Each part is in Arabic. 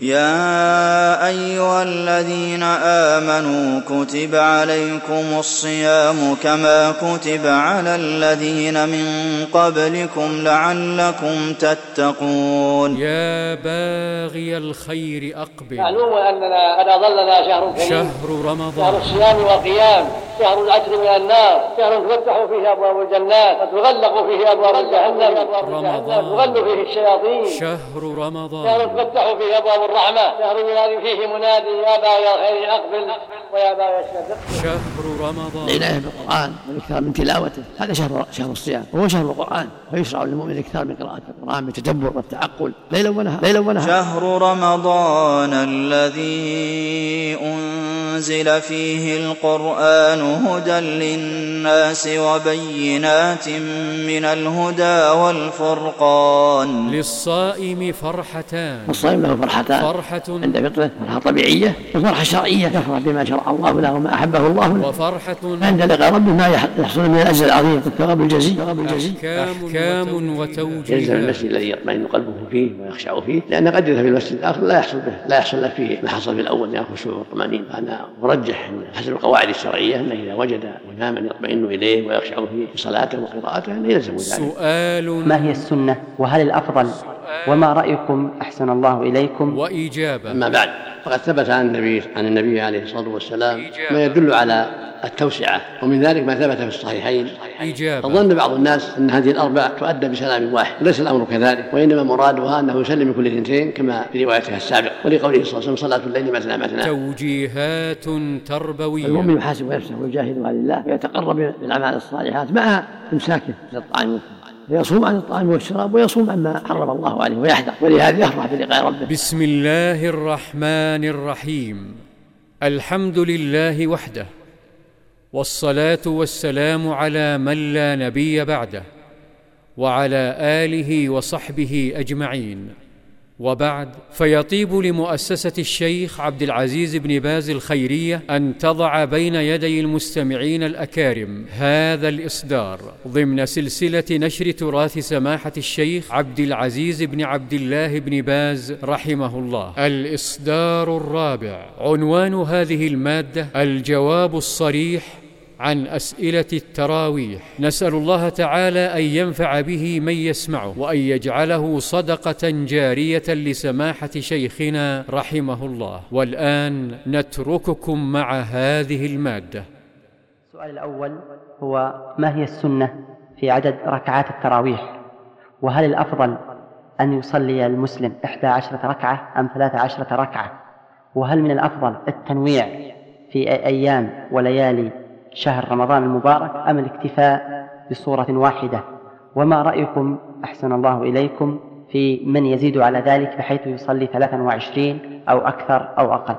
يا أيها الذين آمنوا كتب عليكم الصيام كما كتب على الذين من قبلكم لعلكم تتقون. يا باغي الخير أقبل. معلوم أننا قد أضلنا شهر كريم. شهر شهر رمضان الصيام والقيام. شهر العتق من النار. شهر تفتح فيه أبواب الجنات. وتغلق فيه أبواب جهنم. رمضان. تغل فيه الشياطين. شهر شهر رمضان تفتح فيه أبواب الرحمة. شهر ينادي فيه منادي يا باغي الخير أقبل ويا باغي الشر شهر رمضان. العناية بالقرآن والإكثار من تلاوته. هذا شهر شهر الصيام. وهو شهر القرآن. فيشرع للمؤمن الإكثار من قراءة القرآن بالتدبر والتعقل. ليلا ونهارا ليلا ونهارا شهر رمضان الذي أنزل فيه القرآن هدى للناس وبينات من الهدى والفرقان. للصائم فرحتان. الصائم له فرحتان. فرحة عند فطره فرحة طبيعية وفرحة شرعية. يفرح بما شرع الله له وما أحبه الله له. وفرحة عند لقاء ربه ما يح- يحصل من الأجر العظيم والثواب الجزيل الثواب الجزيل. أحكام يلزم وتوجيهات المسجد الذي يطمئن قلبه فيه ويخشع فيه لأن قد يذهب في المسجد الآخر لا يحصل به لا يحصل له فيه ما حصل في الأول من الخشوع والطمأنينة أنا أرجح حسب القواعد الشرعية أنه إذا وجد إماما يطمئن إليه ويخشع فيه في صلاته وقراءته أنه يلزم ذلك. سؤال ما هي السنة؟ وهل الأفضل؟ وما رأيكم أحسن الله إليكم؟ وإجابة أما بعد فقد ثبت عن النبي عن النبي عليه الصلاة والسلام ما يدل على التوسعة ومن ذلك ما ثبت في الصحيحين. إجابة ظن بعض الناس أن هذه الأربع تؤدى بسلام واحد وليس الأمر كذلك وإنما مرادها أنه يسلم كل اثنتين كما في روايتها السابقة. ولقوله صلى الله عليه وسلم صلاة الليل مثنى مثنى. توجيهات تربوية. المؤمن يحاسب نفسه ويجاهدها لله ويتقرب بالأعمال الصالحات مع إمساكه من الطعام والشراب. فيصوم عن الطعام والشراب ويصوم عما حرم الله عليه ويحذر. ولهذا يفرح بلقاء ربه. بسم الله الرحمن الرحيم. الحمد لله وحده والصلاة والسلام على من لا نبي بعده وعلى آله وصحبه أجمعين. وبعد فيطيب لمؤسسة الشيخ عبد العزيز بن باز الخيرية أن تضع بين يدي المستمعين الأكارم هذا الإصدار ضمن سلسلة نشر تراث سماحة الشيخ عبد العزيز بن عبد الله بن باز رحمه الله. الإصدار الرابع. عنوان هذه المادة الجواب الصريح عن أسئلة التراويح. نسأل الله تعالى أن ينفع به من يسمعه وأن يجعله صدقة جارية لسماحة شيخنا رحمه الله. والآن نترككم مع هذه المادة. السؤال الأول هو ما هي السنة في عدد ركعات التراويح؟ وهل الأفضل أن يصلي المسلم إحدى عشرة ركعة أم ثلاثة عشرة ركعة؟ وهل من الأفضل التنويع في أيام وليالي شهر رمضان المبارك أم الاكتفاء بصورة واحدة؟ وما رأيكم أحسن الله إليكم في من يزيد على ذلك بحيث يصلي 23 أو أكثر أو أقل؟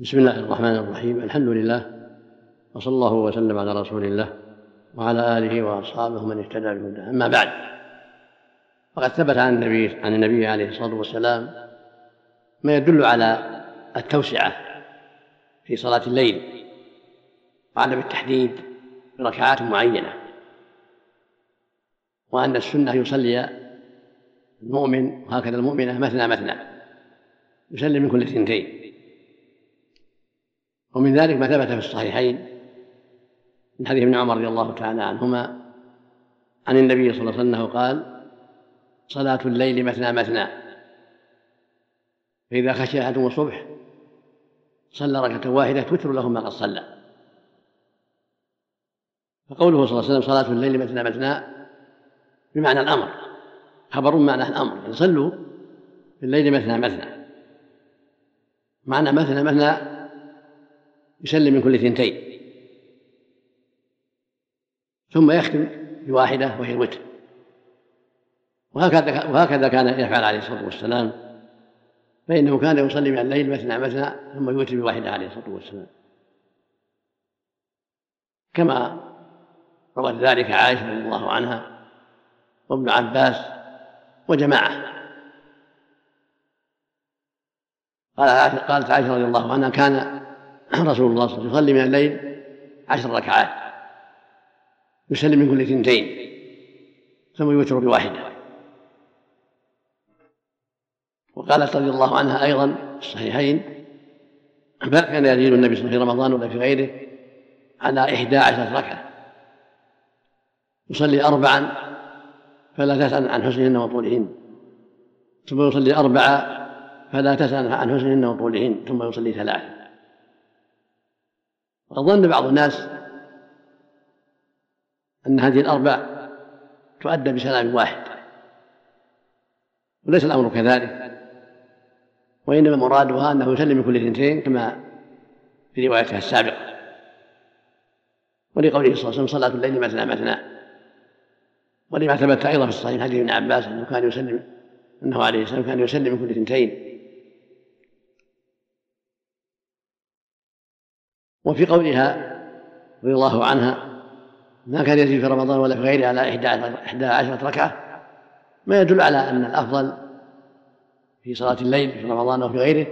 بسم الله الرحمن الرحيم. الحمد لله وصلى الله وسلم على رسول الله وعلى آله وأصحابه من اهتدى بهداه. أما بعد فقد ثبت عن النبي عن النبي عليه الصلاة والسلام ما يدل على التوسعة في صلاة الليل. وعدم التحديد بركعات معينة. وأن السنة يصلي المؤمن وهكذا المؤمنة مثنى مثنى. يسلم من كل اثنتين. ومن ذلك ما ثبت في الصحيحين من حديث ابن عمر رضي الله تعالى عنهما عن النبي صلى الله عليه وسلم قال صلاة الليل مثنى مثنى. فإذا خشي أحدهم الصبح صلى ركعة واحدة توتر له ما قد صلى. فقوله صلى الله عليه وسلم صلاة الليل مثنى مثنى بمعنى الأمر. خبر معنى الأمر. يعني صلوا في الليل مثنى مثنى معنى مثنى مثنى يسلم من كل اثنتين. ثم يختم بواحدة وهي الوتر. وهكذا وهكذا كان يفعل عليه الصلاة والسلام. فإنه كان يصلي من الليل مثنى مثنى ثم يوتر بواحدة عليه الصلاة والسلام. كما روت ذلك عائشة رضي الله عنها وابن عباس وجماعة. قال قالت عائشة رضي الله عنها كان رسول الله صلى الله عليه وسلم يصلي من الليل عشر ركعات يسلم من كل اثنتين ثم يوتر بواحدة. وقالت رضي الله عنها أيضا في الصحيحين ما كان يزيد النبي صلى الله عليه وسلم في رمضان ولا في غيره على إحدى عشرة ركعة. يصلي أربعا فلا تسأل عن حسنهن وطولهن. ثم يصلي أربعة فلا تسأل عن حسنهن وطولهن. ثم يصلي ثلاثة. وقد ظن بعض الناس أن هذه الأربع تؤدى بسلام واحد. وليس الأمر كذلك. وإنما مرادها أنه يسلم كل اثنتين كما في روايتها السابقة. ولقوله صلى الله عليه وسلم صلاة الليل مثنى مثنى. ولما ثبت أيضا في الصحيح حديث ابن عباس أنه كان يسلم أنه عليه السلام كان يسلم كل اثنتين. وفي قولها رضي الله عنها ما كان يزيد في رمضان ولا في غيره على إحدى عشرة ركعة. ما يدل على أن الأفضل في صلاة الليل في رمضان وفي غيره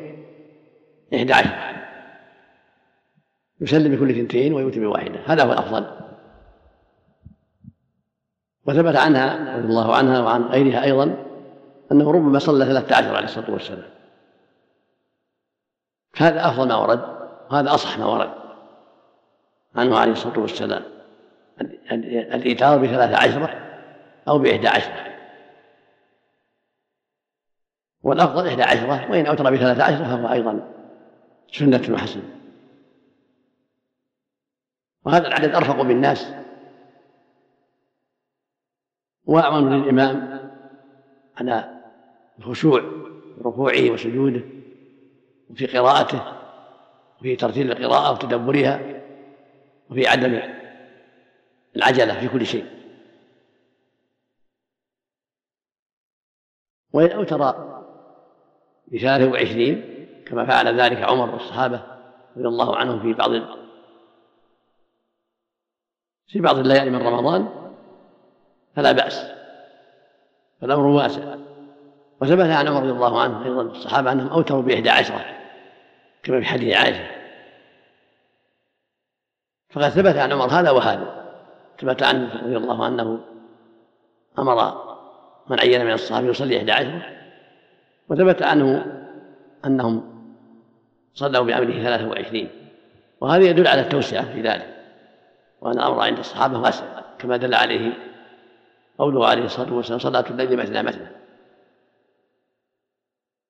إحدى عشر. يسلم بكل اثنتين ويؤتي بواحدة. هذا هو الأفضل. وثبت عنها رضي الله عنها وعن غيرها أيضا أنه ربما صلى ثلاثة عشر عليه الصلاة والسلام. هذا أفضل ما ورد وهذا أصح ما ورد عنه عليه الصلاة والسلام. الإيتار بثلاث عشرة أو بإحدى عشرة والأفضل إحدى عشرة وإن أوتر بثلاث عشرة فهو أيضا سنة وحسن وهذا العدد أرفق بالناس. وأعون للإمام على الخشوع ركوعه وسجوده وفي قراءته وفي ترتيل القراءة وتدبرها وفي عدم العجلة في كل شيء. وإن أوتر بثلاثة وعشرين كما فعل ذلك عمر والصحابة رضي الله عنهم في بعض في بعض الليالي من رمضان فلا بأس فالأمر واسع. وثبت عن عمر رضي الله عنه أيضا الصحابة أنهم أوتروا بإحدى عشرة كما في حديث عائشة. فقد ثبت عن عمر هذا وهذا. ثبت عنه رضي الله عنه أمر من عين من الصحابة يصلي إحدى عشرة. وثبت عنه أنهم صلوا ثلاثة وعشرين. وهذا يدل على التوسعة في ذلك وأن الأمر عند الصحابة واسع كما دل عليه قوله عليه الصلاة والسلام صلاة الليل مثنى مثنى.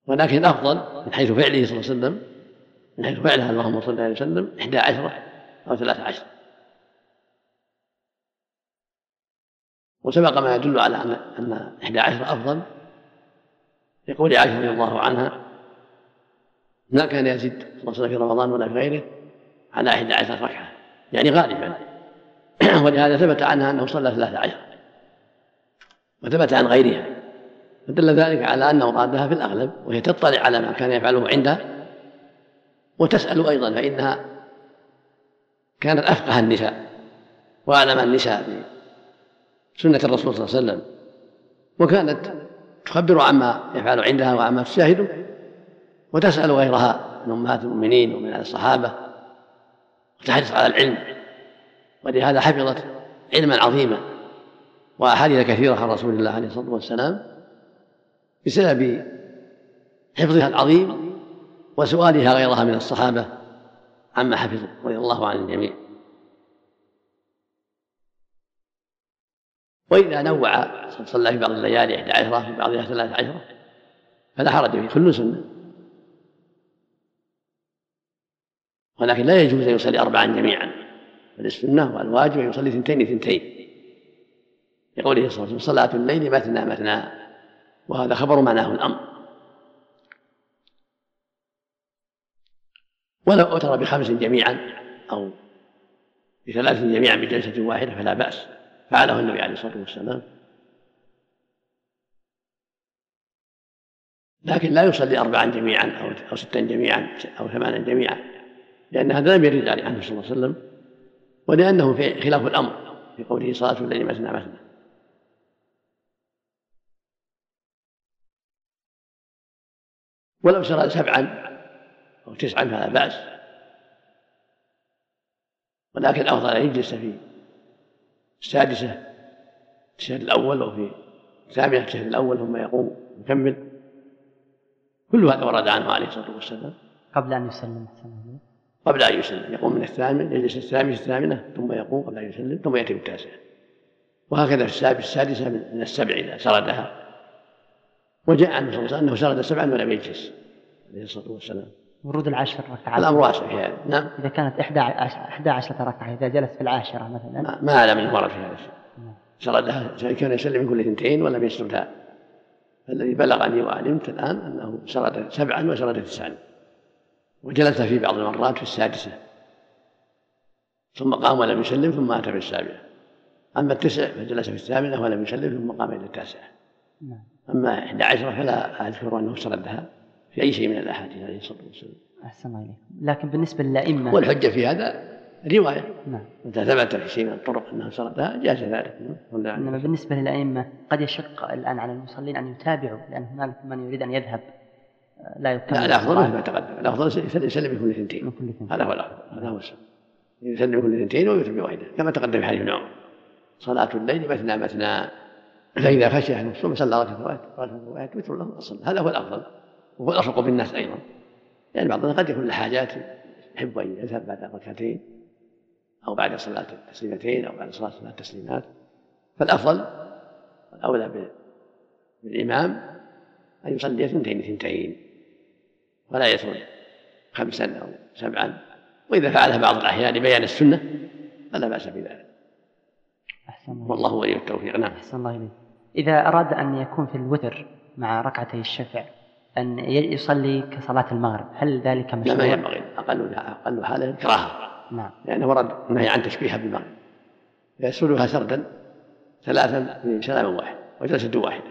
ولكن الافضل من حيث فعله صلى الله عليه وسلم من حيث فعلها اللهم صل عليه وسلم إحدى عشره أو ثلاثة عشر. وسبق ما يدل على أن إحدى عشر أفضل يقول عائشة رضي الله عنها ما كان يزيد صلى في رمضان ولا في غيره على إحدى عشر ركعة. يعني غالبا. ولهذا ثبت عنها أنه صلى ثلاثة عشر. وثبت عن غيرها. فدل ذلك على أن مرادها في الأغلب وهي تطلع على ما كان يفعله عندها وتسأل أيضا فإنها كانت أفقه النساء وأعلم النساء سنة الرسول صلى الله عليه وسلم. وكانت تخبر عما يفعل عندها وعما تشاهده وتسأل غيرها من أمهات المؤمنين ومن الصحابة وتحرص على العلم. ولهذا حفظت علما عظيما وأحاديث كثيرة عن رسول الله عليه الصلاة والسلام بسبب حفظها العظيم وسؤالها غيرها من الصحابة عما حفظوا رضي الله عن الجميع. وإذا نوع صلى في بعض الليالي إحدى عشرة في بعضها ثلاثة عشرة فلا حرج فيه كل سنة. ولكن لا يجوز أن يصلي أربعا جميعا. بل السنة والواجب أن يصلي ثنتين ثنتين. لقوله صلى الله عليه وسلم صلاة الليل مثنى مثنى وهذا خبر معناه الأمر. ولو أوتر بخمس جميعا أو بثلاث جميعا بجلسة واحدة فلا بأس. فعله النبي عليه الصلاة والسلام. لكن لا يصلي أربعا جميعا أو أو ستا جميعا أو ثمانا جميعا لأن هذا لم يرد عنه صلى الله عليه وسلم ولأنه في خلاف الأمر في قوله صلاة الليل مثنى مثنى. ولو صلى سبعا أو تسعا فلا بأس. ولكن الأفضل أن يجلس في السادسة التشهد الأول وفي الثامنة التشهد الأول ثم يقوم يكمل. كل هذا ورد عنه عليه الصلاة والسلام. قبل أن يسلم قبل أن يسلم يقوم من الثامن يجلس الثامن الثامنة ثم يقوم قبل أن يسلم ثم يأتي بالتاسعة. وهكذا في السابع السادسة من السبع إذا سردها. وجاء عنه صلى الله عليه وسلم أنه سرد سبعا ولم يجلس عليه الصلاة والسلام. ورود العشر ركعات الأمر واسع في هذا نعم. إذا كانت إحدى عشر, إحدى عشرة ركعة إذا جلس في العاشرة مثلا. ما, أعلم أنه ورد في هذا الشيء. نعم. سردها كان يسلم من كل اثنتين ولم يسردها الذي بلغني وعلمت الآن أنه سرد سبعا وسرد تسعا. وجلس في بعض المرات في السادسة. ثم قام ولم يسلم ثم أتى في السابعة. أما التسع فجلس في الثامنة ولم يسلم ثم قام إلى التاسعة. نعم. أما إحدى عشرة فلا أذكر أنه سردها في أي شيء من الأحاديث عليه الصلاة والسلام. أحسن الله إليك. لكن بالنسبة للأئمة. والحجة في هذا رواية. نعم. إذا ثبت في شيء من الطرق أنه سردها جاز ذلك. إنما بالنسبة للأئمة قد يشق الآن على المصلين أن يتابعوا لأن هنالك من يريد أن يذهب لا يكمل لا الأفضل مثل ما تقدم. الأفضل يسلم بكل اثنتين. هذا هو الأفضل هذا هو السبب. يسلم بكل اثنتين ويوتر بواحدة. كما تقدم في حديث ابن عمر. صلاة الليل مثنى مثنى. فإذا خشي أحد الصبح صلى ركعتين ركعتين وتر له أصل. هذا هو الأفضل. وهو الأرفق بالناس أيضا. لأن يعني بعضنا قد يكون له حاجات يحب أن يذهب بعد ركعتين أو بعد صلاة التسليمتين أو بعد صلاة ثلاث تسليمات فالأفضل والأولى بالإمام أن يصلي اثنتين اثنتين ولا يترك خمسا أو سبعا. وإذا فعلها بعض الأحيان لبيان السنة فلا بأس بذلك. أحسن الله والله ولي التوفيق. نعم. أحسن الله إليك. إذا أراد أن يكون في الوتر مع ركعتي الشفع أن يصلي كصلاة المغرب. هل ذلك مشروع؟ لا ما ينبغي أقل أقل حاله كراهة نعم. لأنه ورد النهي عن تشبيهها بالمغرب. يسردها سردا ثلاثا من سلام واحد وجلسة واحدة.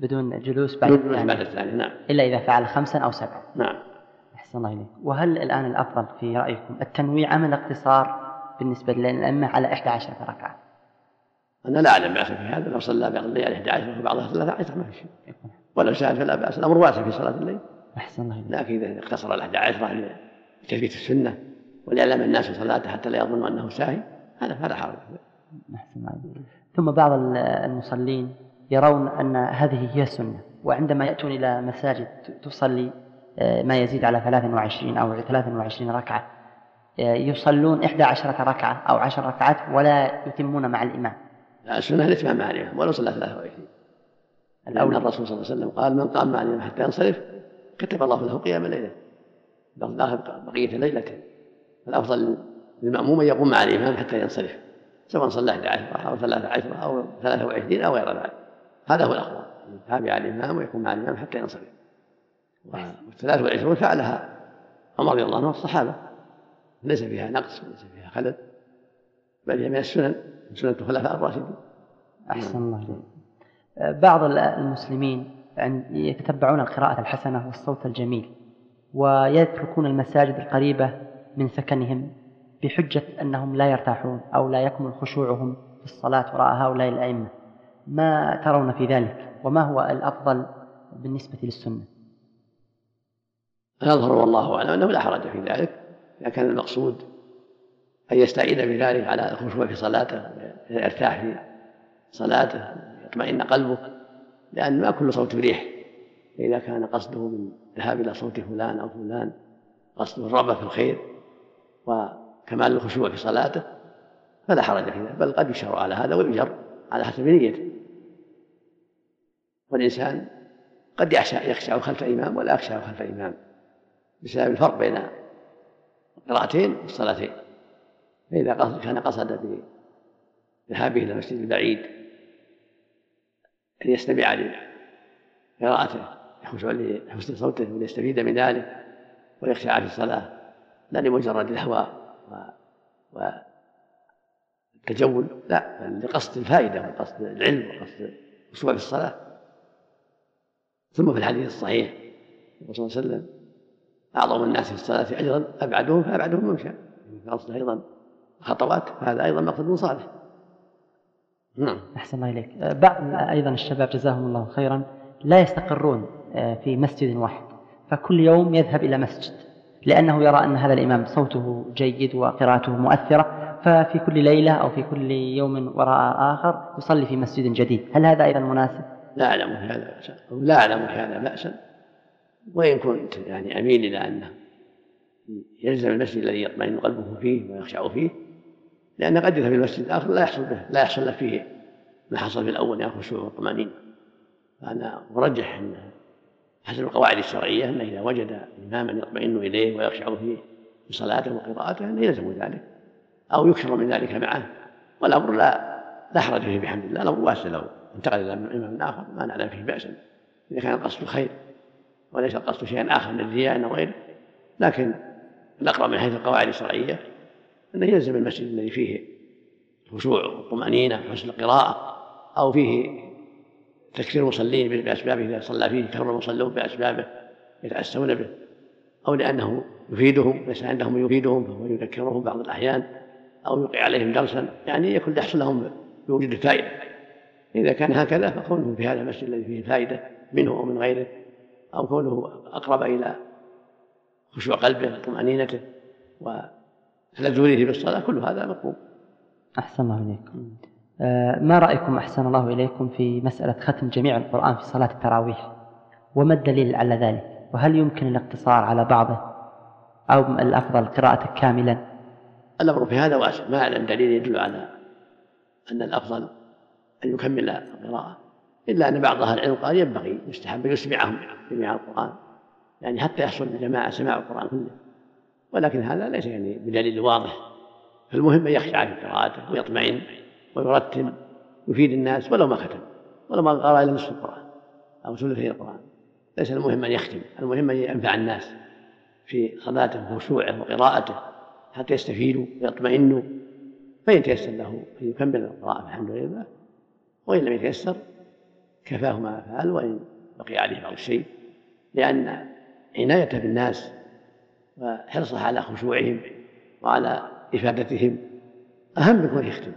بدون جلوس بعد بدون جلوس بعد الثاني نعم. إلا إذا فعل خمسا أو سبعا. نعم. أحسن الله إليك. وهل الآن الأفضل في رأيكم التنويع أم الاقتصار بالنسبة للأئمة على 11 ركعة؟ أنا لا أعلم بأس في هذا لو صلى بعض الليل 11 وبعضها 13 ما في شيء. ولو سأل فلا بأس الأمر واسع في صلاة الليل. أحسن الله لكن إذا اقتصر ال 11 لتثبيت السنة وليعلم الناس صلاته حتى لا يظنوا أنه ساهي هذا فلا حرج. أحسن الله ثم بعض المصلين يرون أن هذه هي السنة وعندما يأتون إلى مساجد تصلي آه، ما يزيد على 23 أو 23 ركعة آه، يصلون 11 ركعة أو 10 ركعات ولا يتمون مع الإمام. لا السنة الإتمام مع الإمام ولو صلى 23 الأولى. الرسول صلى الله عليه وسلم قال من قام مع الإمام حتى ينصرف كتب الله له قيام ليلة. بقية ليلته. الأفضل للمأموم أن يقوم مع الإمام حتى ينصرف. سواء صلى 11 أو 13 أو 23 أو غير ذلك. هذا هو الأفضل. يتابع الإمام ويكون مع الإمام حتى ينصرف. والثلاث والعشرون فعلها عمر رضي الله عنه والصحابة. ليس فيها نقص وليس فيها خلل. بل هي من السنن سنة الخلفاء الراشدين. أحسن الله بعض المسلمين يتتبعون القراءة الحسنة والصوت الجميل ويتركون المساجد القريبة من سكنهم بحجة أنهم لا يرتاحون أو لا يكمل خشوعهم في الصلاة وراء هؤلاء الأئمة. ما ترون في ذلك؟ وما هو الأفضل بالنسبة للسنة؟ يظهر والله أعلم أنه لا حرج في ذلك إذا كان المقصود أن يستعين بذلك على الخشوع في صلاته يرتاح في صلاته. يطمئن قلبه لأن ما كل صوت ريح. فإذا كان قصده من الذهاب إلى صوت فلان أو فلان قصده الرغبة في الخير وكمال الخشوع في صلاته فلا حرج في ذلك بل قد يشرع على هذا ويجر على حسب نيته. والإنسان قد يخشى يخشع خلف إمام ولا يخشع خلف إمام بسبب الفرق بين القراءتين والصلاتين. فإذا كان قصد بذهابه إلى المسجد البعيد أن يستمع لقراءته يخشع لحسن صوته وليستفيد من ذلك ويخشع في الصلاة. لا لمجرد الهوى والتجول لا بل لقصد الفائدة وقصد العلم وقصد الخشوع في الصلاة. ثم في الحديث الصحيح صلى الله عليه وسلم أعظم الناس في الصلاة أجرا أبعدهم فأبعدهم ممشى. قصده أيضا خطوات هذا أيضا مقصد صالح. نعم. أحسن الله إليك. بعض أيضا الشباب جزاهم الله خيرا لا يستقرون آه، في مسجد واحد فكل يوم يذهب إلى مسجد لأنه يرى أن هذا الإمام صوته جيد وقراءته مؤثرة ففي كل ليلة أو في كل يوم وراء آخر يصلي في مسجد جديد. هل هذا أيضا مناسب؟ لا أعلم في هذا بأسا لا أعلم في هذا بأسا. وإن كنت يعني أميل إلى أنه يلزم المسجد الذي يطمئن قلبه فيه ويخشع فيه لأن قد يذهب إلى المسجد الآخر لا يحصل به لا يحصل له فيه ما حصل في الأول من الخشوع والطمأنينة فأنا أرجح أن حسب القواعد الشرعية أنه إذا وجد إماما يطمئن إليه ويخشع فيه بصلاته وقراءته أنه يلزم ذلك أو يكثر من ذلك معه. والأمر لا لا حرج فيه بحمد الله الأمر واسع. له انتقل إلى إمام آخر ما نعلم فيه بأسا إذا كان القصد خير وليس القصد شيئا آخر من الرياء أو غيره لكن الأقرب من حيث القواعد الشرعية أنه يلزم المسجد الذي فيه خشوع وطمأنينة وحسن القراءة أو فيه تكثير المصلين بأسبابه إذا صلى فيه كثر المصلون بأسبابه يتأسون به أو لأنه يفيدهم ليس عندهم يفيدهم فهو يذكرهم بعض الأحيان أو يلقي عليهم درسا يعني يكون يحصل لهم بوجود الفائدة. إذا كان هكذا فكونه في هذا المسجد الذي فيه فائدة منه أو من غيره أو كونه أقرب إلى خشوع قلبه وطمأنينته وتلذذه بالصلاة؟ كل هذا مطلوب أحسن الله إليكم آه، ما رأيكم أحسن الله إليكم في مسألة ختم جميع القرآن في صلاة التراويح؟ وما الدليل على ذلك؟ وهل يمكن الاقتصار على بعضه؟ أو الأفضل قراءته كاملا؟ الأمر في هذا واسع ما أعلم دليل يدل على أن الأفضل أن يكمل القراءة. إلا أن بعض أهل العلم قال ينبغي يستحب يسمعهم جميع القرآن. يعني حتى يحصل للجماعة سماع القرآن كله. ولكن هذا ليس يعني بدليل. واضح. فالمهم أن يخشع في قراءته ويطمئن ويرتب يفيد الناس ولو ما ختم. ولو ما قرأ إلا نصف القرآن أو ثلثي القرآن. ليس المهم أن يختم المهم أن ينفع الناس في صلاته وخشوعه وقراءته حتى يستفيدوا ويطمئنوا. فإن تيسر له أن يكمل القراءة الحمد لله. وإن لم يتيسر كفاه ما فعل وإن بقي عليه بعض الشيء. لأن عنايته بالناس وحرصه على خشوعهم وعلى إفادتهم. أهم من كونه يختم.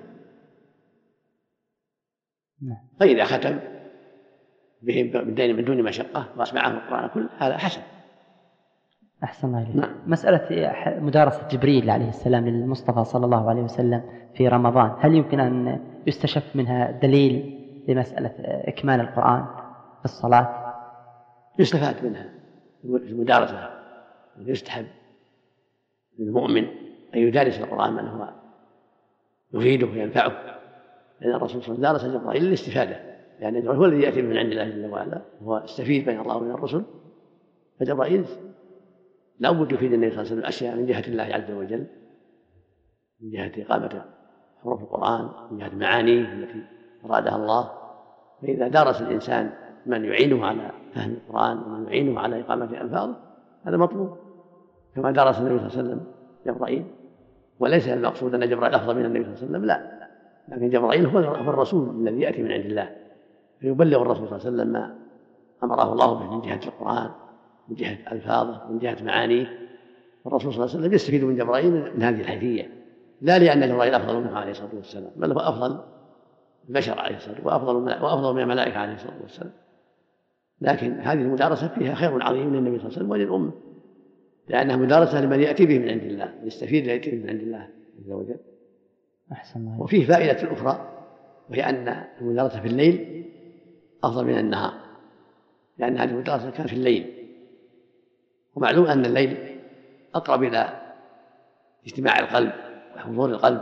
فإذا ختم بهم من دون مشقة وأسمعهم القرآن كله هذا حسن. أحسن الله إليك. نعم. مسألة مدارسة جبريل عليه السلام للمصطفى صلى الله عليه وسلم في رمضان هل يمكن أن يستشف منها دليل لمسألة إكمال القرآن في الصلاة؟ يستفاد منها المدارسة يستحب للمؤمن أن يدارس القرآن من هو يفيده وينفعه. لأن الرسول صلى الله عليه وسلم دارس جبرائيل للاستفادة. لأن جبرائيل هو الذي يأتي من عند الله جل وعلا هو استفيد بين الله وبين الرسل. فجبرائيل لا بد يفيد النبي صلى الله عليه وسلم أشياء من جهة الله عز وجل من جهة إقامة حروف القرآن من جهة معانيه التي أرادها الله. فإذا درس الإنسان من يعينه على فهم القرآن ومن يعينه على إقامة ألفاظه هذا مطلوب. كما درس النبي صلى الله عليه وسلم جبرائيل. وليس المقصود أن جبرائيل أفضل من النبي صلى الله عليه وسلم لا. لكن جبرائيل هو الرسول الذي يأتي من عند الله فيبلغ الرسول صلى الله عليه وسلم ما أمره الله به من جهة القرآن من جهة ألفاظه من جهة معانيه. والرسول صلى الله عليه وسلم يستفيد من جبرائيل من هذه الحيثية. لا لأن جبرائيل أفضل منه عليه الصلاة والسلام بل هو أفضل البشر عليه الصلاة والسلام وأفضل وأفضل من الملائكة عليه الصلاة والسلام. لكن هذه المدارسة فيها خير عظيم للنبي صلى الله عليه وسلم وللأمة. لأنها مدارسة لمن يأتي به من عند الله يستفيد يأتي به من عند الله عز وجل. أحسن الله. وفيه فائدة أخرى وهي أن المدارسة في الليل أفضل من النهار لأن هذه المدارسة كانت في الليل. ومعلوم أن الليل أقرب إلى اجتماع القلب وحضور القلب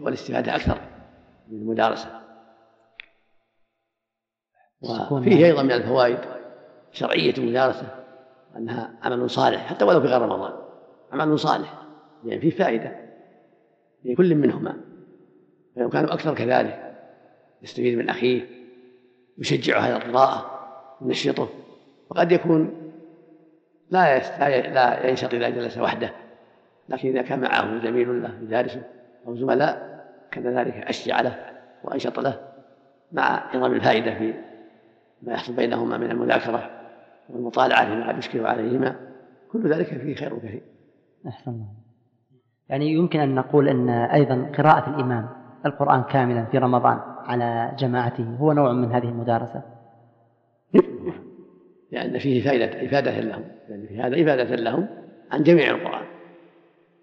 والاستفادة أكثر من المدارسة. وفيه أيضا من الفوائد شرعية المدارسة أنها عمل صالح حتى ولو في غير رمضان. عمل صالح. يعني فيه فائدة لكل منهما. فلو كانوا أكثر كذلك يستفيد من أخيه يشجعه على القراءة ينشطه. وقد يكون لا لا ينشط إذا جلس وحده. لكن إذا كان معه زميل له يدارسه أو زملاء كان ذلك أشجع له وأنشط له مع عظم الفائدة في ما يحصل بينهما من المذاكرة. والمطالعة فيما يشكل عليهما. كل ذلك فيه خير كثير أحسن الله. يعني يمكن أن نقول أن أيضا قراءة الإمام القرآن كاملا في رمضان على جماعته هو نوع من هذه المدارسة؟ لأن فيه فائدة إفادة لهم. لأن في هذا إفادة لهم عن جميع القرآن.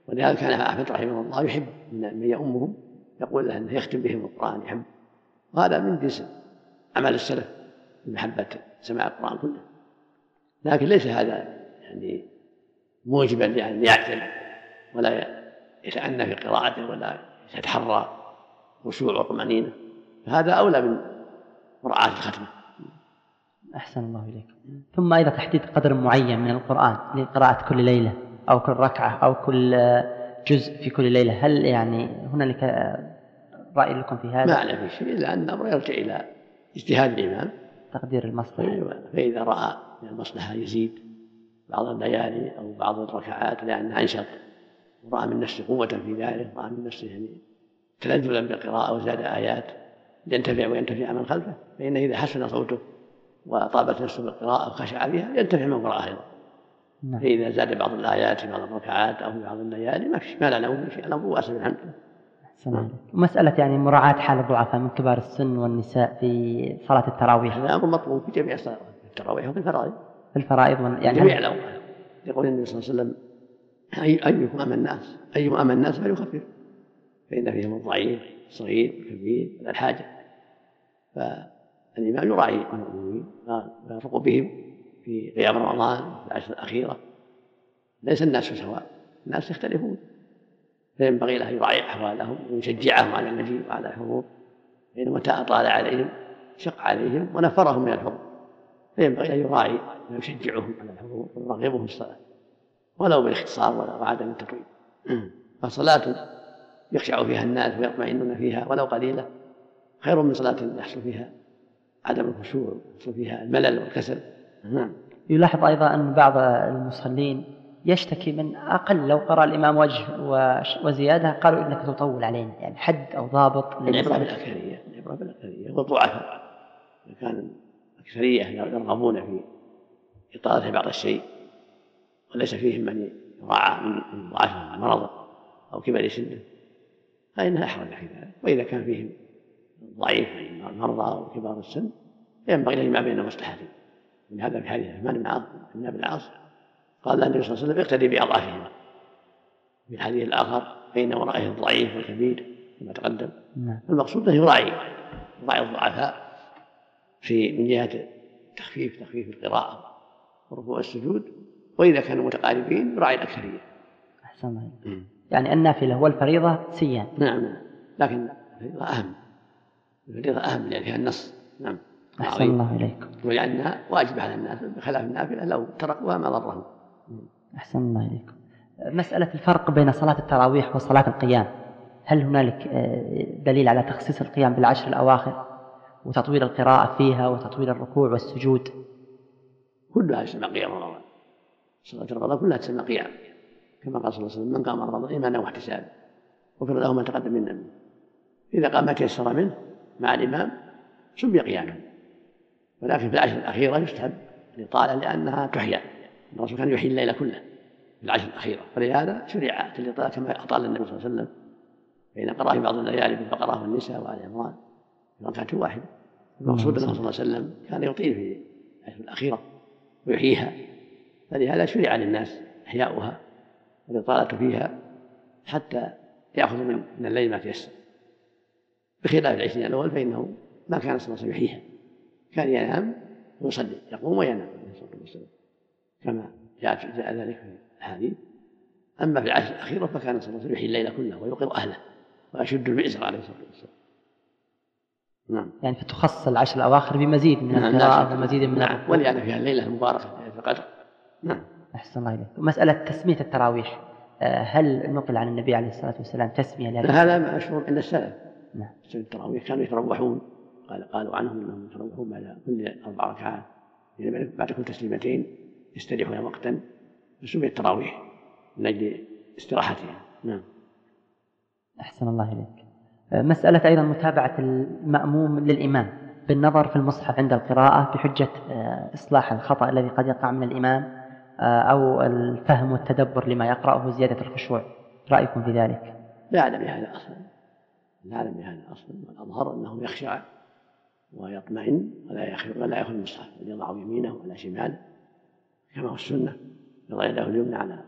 ولهذا كان أحمد رحمه الله يحب من يؤمهم يقول له أنه يختم بهم القرآن يحب. وهذا من جنس عمل السلف محبة سماع القرآن كله. لكن ليس هذا يعني موجبا لأن يعتل ولا يتأنى في قراءته ولا يتحرى خشوع وطمأنينة فهذا أولى من مراعاة الختمة. أحسن الله إليك. ثم أيضا تحديد قدر معين من القرآن لقراءة كل ليلة أو كل ركعة أو كل جزء في كل ليلة. هل يعني هنالك رأي لكم في هذا؟ ما أعلم في شيء إلا أن الأمر يرجع إلى اجتهاد الإمام. تقدير المصلحة أيوة. فإذا رأى أن المصلحة يزيد بعض الليالي أو بعض الركعات لأنه أنشط ورأى من نفسه قوة في ذلك رأى من نفسه يعني تلذذا بالقراءة وزاد آيات ينتفع وينتفع من خلفه فإنه إذا حسن صوته وطابت نفسه بالقراءة وخشع بها ينتفع من القراءة أيضا نعم. فإذا زاد بعض الآيات في بعض الركعات أو في بعض الليالي ما في ما لا نوم في الأمر واسع الحمد لله مسألة يعني مراعاة حال الضعفاء من كبار السن والنساء في صلاة التراويح. هذا أمر مطلوب في جميع الصلوات التراويح وفي الفرائض. في الفرائض يعني جميع الأوقات. يقول النبي صلى الله عليه وسلم أي أيكم أمن الناس أيكم أمن الناس فليخفف. فإن فيهم الضعيف الصغير الكبير الحاجة. فالإمام يراعي المؤمنين ويرفق بهم في قيام رمضان في العشر الأخيرة. ليس الناس سواء. الناس يختلفون. فينبغي له يراعي أحوالهم ويشجعهم على المجيء وعلى الحضور فإن متى أطال عليهم شق عليهم ونفرهم من الحضور. فينبغي أن يراعي ويشجعهم على الحضور ويرغبهم في الصلاة ولو بالإختصار وعدم التطويل. فصلاة يخشع فيها الناس ويطمئنون فيها ولو قليلة خير من صلاة يحصل فيها عدم الخشوع يحصل فيها الملل والكسل. نعم. يلاحظ أيضا أن بعض المصلين يشتكي من أقل لو قرأ الإمام وجه وزيادة قالوا إنك تطول علينا يعني حد أو ضابط العبرة بالأكثرية العبرة بالأكثرية والضعفاء إذا كان الأكثرية يرغبون في إطالة بعض الشيء وليس فيهم من يراعى من ضعفهم مرضه أو كبر سنه فإنها أحرج في ذلك. وإذا كان فيهم ضعيف من المرضى وكبار السن ينبغي له ما بين مصلحتين من هذا في حديث عثمان بن عاص بن العاص قال النبي صلى الله عليه وسلم اقتدي بأضعافهما. في الحديث الآخر بين ورائه الضعيف والكبير كما تقدم. نعم. المقصود انه يراعي يراعي الضعفاء في من جهة تخفيف تخفيف القراءة ورفوع السجود. وإذا كانوا متقاربين يراعي الأكثرية. أحسن الله يعني النافلة والفريضة سيان. نعم نعم. لكن الفريضة أهم. الفريضة أهم لأن فيها النص. نعم. أحسن الله إليكم ولأنها واجبة على الناس بخلاف النافلة لو تركوها ما ضرهم. أحسن الله إليكم مسألة الفرق بين صلاة التراويح وصلاة القيام. هل هنالك آه، دليل على تخصيص القيام بالعشر الأواخر وتطويل القراءة فيها وتطويل الركوع والسجود؟ كلها تسمى قيام رمضان صلاة رمضان كلها تسمى قيام. كما قال صلى الله عليه وسلم من قام رمضان إيمانا واحتسابا. غفر له ما تقدم من ذنبه إذا قام ما تيسر منه مع الإمام سمي قياما. ولكن في العشر الأخيرة يستحب الإطالة لأنها تحيا. الرسول كان يحيي الليل كله في العشر الأخيرة. ولهذا شرعت الإطالة كما أطال النبي صلى الله عليه وسلم فإن قرأ في بعض الليالي بالبقرة والنساء وآل عمران في ركعة واحدة. المقصود أنه صلى الله عليه وسلم كان يطيل في العشر الأخيرة ويحييها. فلهذا شرع للناس إحياؤها والإطالة فيها حتى يأخذ من الليل ما تيسر. بخلاف العشرين الأول فإنه ما كان صلى الله عليه وسلم يحييها. كان ينام ويصلي يقوم وينام عليه الصلاة والسلام. كما جاء جاء ذلك في الأحاديث. أما في العشر الاخيره فكان صلى الله عليه وسلم يحيي الليل كله ويوقظ أهله ويشد المئزر عليه الصلاة والسلام. نعم. يعني فتخصص العشر الأواخر بمزيد من نعم القراءة ومزيد من نعم ولان فيها الليلة المباركة في القدر. نعم. أحسن الله إليك. ومساله تسمية التراويح آه، هل نقل عن النبي عليه الصلاة والسلام تسمية لها؟ هذا مشهور عند السلف. نعم. التراويح كانوا يتروحون قال قالوا عنهم إنهم يتروحون بعد كل أربع ركعات. يعني بعد كل تسليمتين. يستريحون وقتا فسمي التراويح من أجل استراحتها. نعم. أحسن الله إليك. مسألة أيضا متابعة المأموم للإمام. بالنظر في المصحف عند القراءة بحجة آه، إصلاح الخطأ الذي قد يقع من الإمام آه، أو الفهم والتدبر لما يقرأه زيادة الخشوع. رأيكم في ذلك؟ لا أعلم بهذا أصلا. لا أعلم بهذا أصلا. والاظهر أنه يخشى ويطمئن ولا يأخذ ولا يأخذ المصحف. بل يضعه يمينه وعلى شماله. كما هو السنة. يضع يده اليمنى على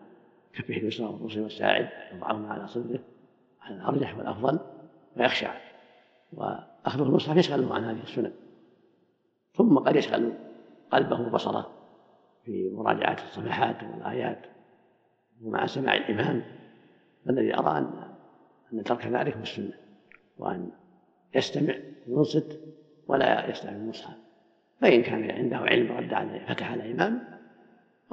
كفه اليسرى والرسل والساعد يضعهما على صدره على الأرجح والأفضل ويخشع وأخذه المصحف يشغله عن هذه السنن ثم قد يشغل قلبه وبصره في مراجعة الصفحات والآيات ومع سماع الإمام الذي أرى أن أن ترك ذلك من السنة وأن يستمع وينصت ولا يستعمل المصحف فإن كان عنده علم رد على فتح على الإمام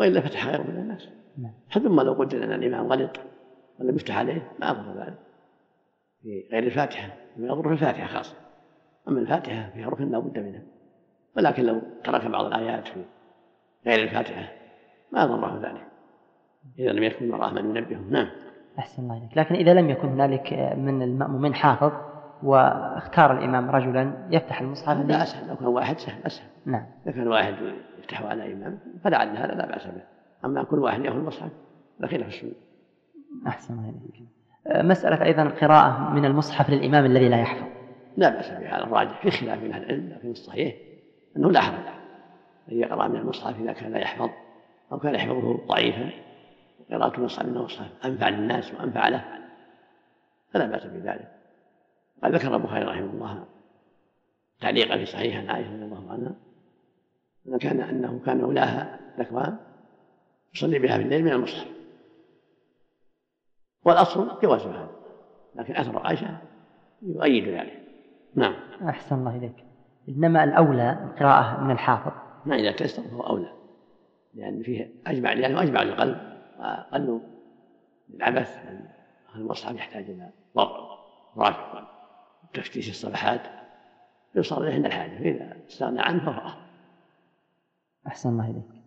وإلا فتح غيره من الناس. نعم. ثم لو قدر أن الإمام غلط ولم يفتح عليه ما أضر ذلك في غير الفاتحة ما يضر في الفاتحة خاصة أما الفاتحة فيها ركن لا بد منها. ولكن لو ترك بعض الآيات في غير الفاتحة ما ضره ذلك. إذا لم يكن وراه من ينبهه نعم. أحسن الله إليك. لكن إذا لم يكن هنالك من المأمومين حافظ واختار الإمام رجلا يفتح المصحف هذا أسهل لو كان واحد سهل أسهل. نعم. إذا كان واحد يفتح على إمام فلعل هذا لا بأس به. أما كل واحد يأخذ المصحف فخلاف السنة. أحسن الله إليك. آه، مسألة أيضا القراءة من المصحف للإمام الذي لا يحفظ. لا بأس به على الراجح في خلاف من أهل العلم لكن الصحيح أنه لا حرج أن يقرأ من المصحف إذا كان لا يحفظ أو كان يحفظه ضعيفا وقراءة المصحف من المصحف أنفع للناس وأنفع له. فلا بأس بذلك. قد ذكر البخاري رحمه الله تعليقا في صحيح عن عائشة رضي الله عنها أن كان أنه كان أولاها الأكوان يصلي بها في الليل من المصحف. والأصل جواز هذا لكن أثر عائشة يؤيد ذلك. نعم. أحسن الله إليك. إنما الأولى القراءة من الحافظ. ما إذا تيسر فهو أولى لأن فيه أجمع لأنه أجمع للقلب وأقل للعبث المصحف يحتاج إلى ضبط ورفع تفتيش الصفحات عند الحاجة فإذا استغنى عنه فهو أحسن الله إليك.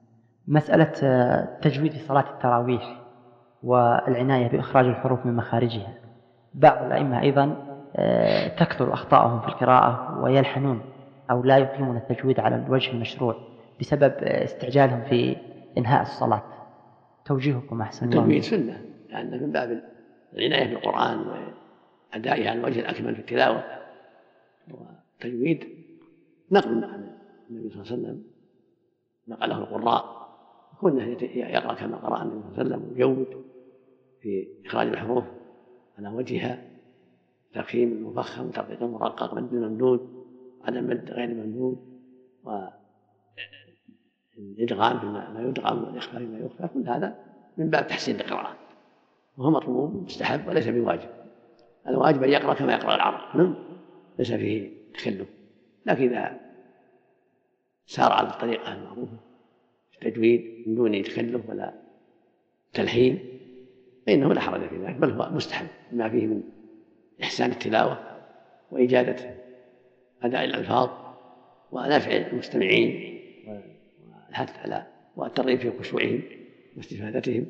مسألة آه، تجويد صلاة التراويح والعناية بإخراج الحروف من مخارجها. بعض الأئمة أيضا آه، تكثر أخطاءهم في القراءة ويلحنون أو لا يقيمون التجويد على الوجه المشروع بسبب آه، استعجالهم في إنهاء الصلاة. توجيهكم أحسن الله التجويد سنة لأن من باب العناية بالقرآن وأدائه على الوجه الأكمل في التلاوة والتجويد نقل عن النبي صلى الله عليه وسلم نقله القراء. كونه يقرأ كما قرأ النبي صلى الله عليه وسلم ويجود في إخراج الحروف على وجهها تفخيم المفخم وترقيق المرقق مد الممدود عدم مد غير الممدود والإدغام فيما يدغم والإخفاء فيما يخفى كل هذا من باب تحسين القراءة. وهو مطلوب مستحب وليس بواجب. الواجب أن يقرأ كما يقرأ العرب. نعم. ليس فيه تكلف. لكن إذا سار على الطريقة المعروفة التجويد من دون تكلف ولا تلحين فإنه لا حرج في ذلك بل هو مستحب بما فيه من إحسان التلاوة وإجادة أداء الألفاظ ونفع المستمعين والحث على والترغيب في خشوعهم واستفادتهم.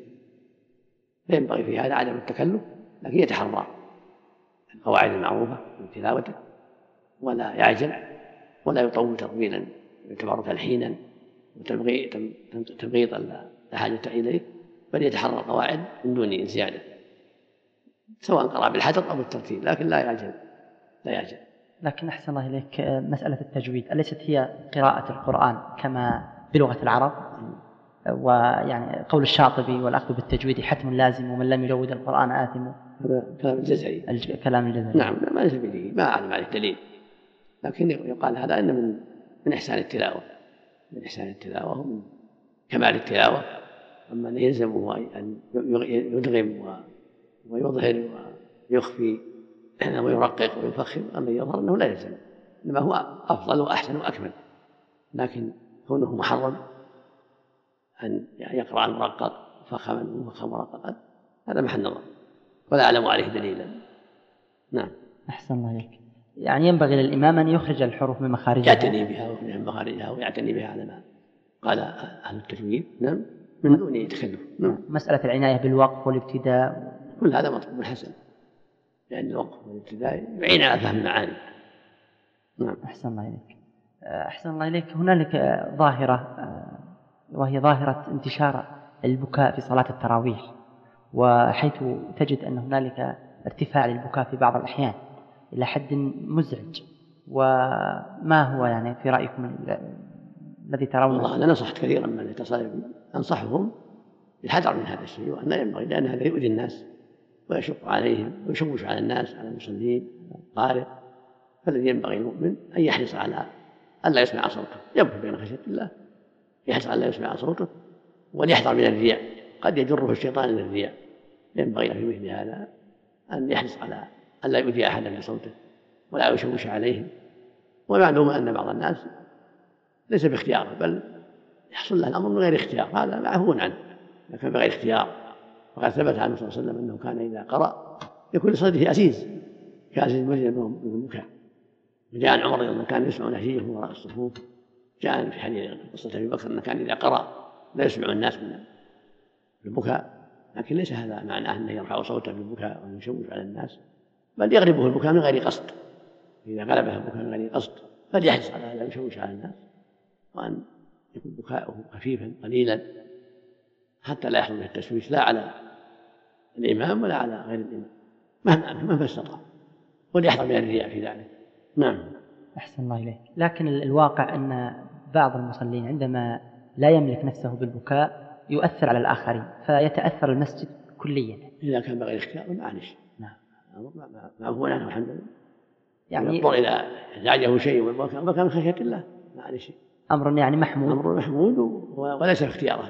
فينبغي في هذا عدم التكلف لكن يتحرى. القواعد المعروفة من تلاوته ولا يعجل ولا يطول تطويلا يعتبر تلحينا وتبغيض لا حاجة إليه بل يتحرى القواعد من دون زيادة سواء قرأ بالحجر أو بالترتيب لكن لا يعجل لا يعجل لكن أحسن الله إليك مسألة التجويد أليست هي قراءة القرآن كما بلغة العرب؟ ويعني قول الشاطبي والأخذ بالتجويد حتم لازم ومن لم يجود القرآن آثم؟ هذا كلام الجزري كلام الجزري نعم ما ليس به ما أعلم عليه دليل لكن يقال هذا أن من من إحسان التلاوة. من إحسان التلاوة ومن كمال التلاوة. أما أن يلزمه أن يدغم ويظهر ويخفي ويرقق ويفخم أما يظهر أنه لا يلزم. إنما هو أفضل وأحسن وأكمل. لكن كونه محرم أن يقرأ المرقق فخما ومفخم مرققا هذا محل نظر. ولا أعلم عليه دليلا. نعم. أحسن الله إليك. يعني ينبغي للإمام أن يخرج الحروف من مخارجها. يعتني بها ومن مخارجها ويعتني بها على ما قال أهل التجويد. نعم. من دون تكلف نعم. مسألة العناية بالوقف والابتداء. كل هذا مطلوب حسن لأن الوقف والابتداء يعين على فهم المعاني. نعم. أحسن الله إليك. أحسن الله إليك. هنالك ظاهرة وهي ظاهرة انتشار البكاء في صلاة التراويح. وحيث تجد أن هنالك ارتفاع للبكاء في بعض الأحيان إلى حد مزعج. وما هو يعني في رأيكم ال- الذي ترونه؟ والله أنا نصحت كثيرا من اتصل بي أنصحهم بالحذر من هذا الشيء وأن لا ينبغي لأن هذا يؤذي الناس ويشق عليهم ويشوش على الناس على المصلين على القارئ فالذي ينبغي المؤمن أن يحرص على الا يسمع صوته. يبكي بين خشية الله. يحرص على لا يسمع صوته وليحذر من الرياء. قد يجره الشيطان إلى الرياء. ينبغي له في مثل هذا أن يحرص على أن لا يؤذي أحدا بصوته ولا يشوش عليهم ومعلوم أن بعض الناس ليس باختياره بل يحصل له الأمر من غير اختيار هذا معفو عنه. كان بغير اختيار وقد ثبت عنه صلى الله عليه وسلم أنه كان إذا قرأ يكون لصدره اسيس كاسيس المسجد من البكاء وجاء عن عمر رضي الله كان يسمع نهيه وراء الصفوف. جاء في حديث قصة أبي بكر أنه كان إذا قرأ لا يسمع الناس من البكاء لكن ليس هذا معناه أنه يرفع صوته بالبكاء ويشوش على الناس بل يغلبه البكاء من غير قصد. إذا غلبه البكاء من غير قصد فليحرص على أن يشوش على الناس وأن يكون بكاؤه خفيفا قليلا حتى لا يحصل به التشويش لا على الإمام ولا على غير الإمام مهما مهما استطاع. وليحذر من الرياء في ذلك. نعم. أحسن الله إليك. لكن ال- الواقع أن بعض المصلين عندما لا يملك نفسه بالبكاء يؤثر على الآخرين فيتأثر المسجد كليا. إذا كان بغير اختيار معلش نعم. ما- معفو عنه الحمد لله. يعني يضطر إذا ازعجه شيء من خشية الله معلش أمر يعني محمود. أمر محمود وليس باختياره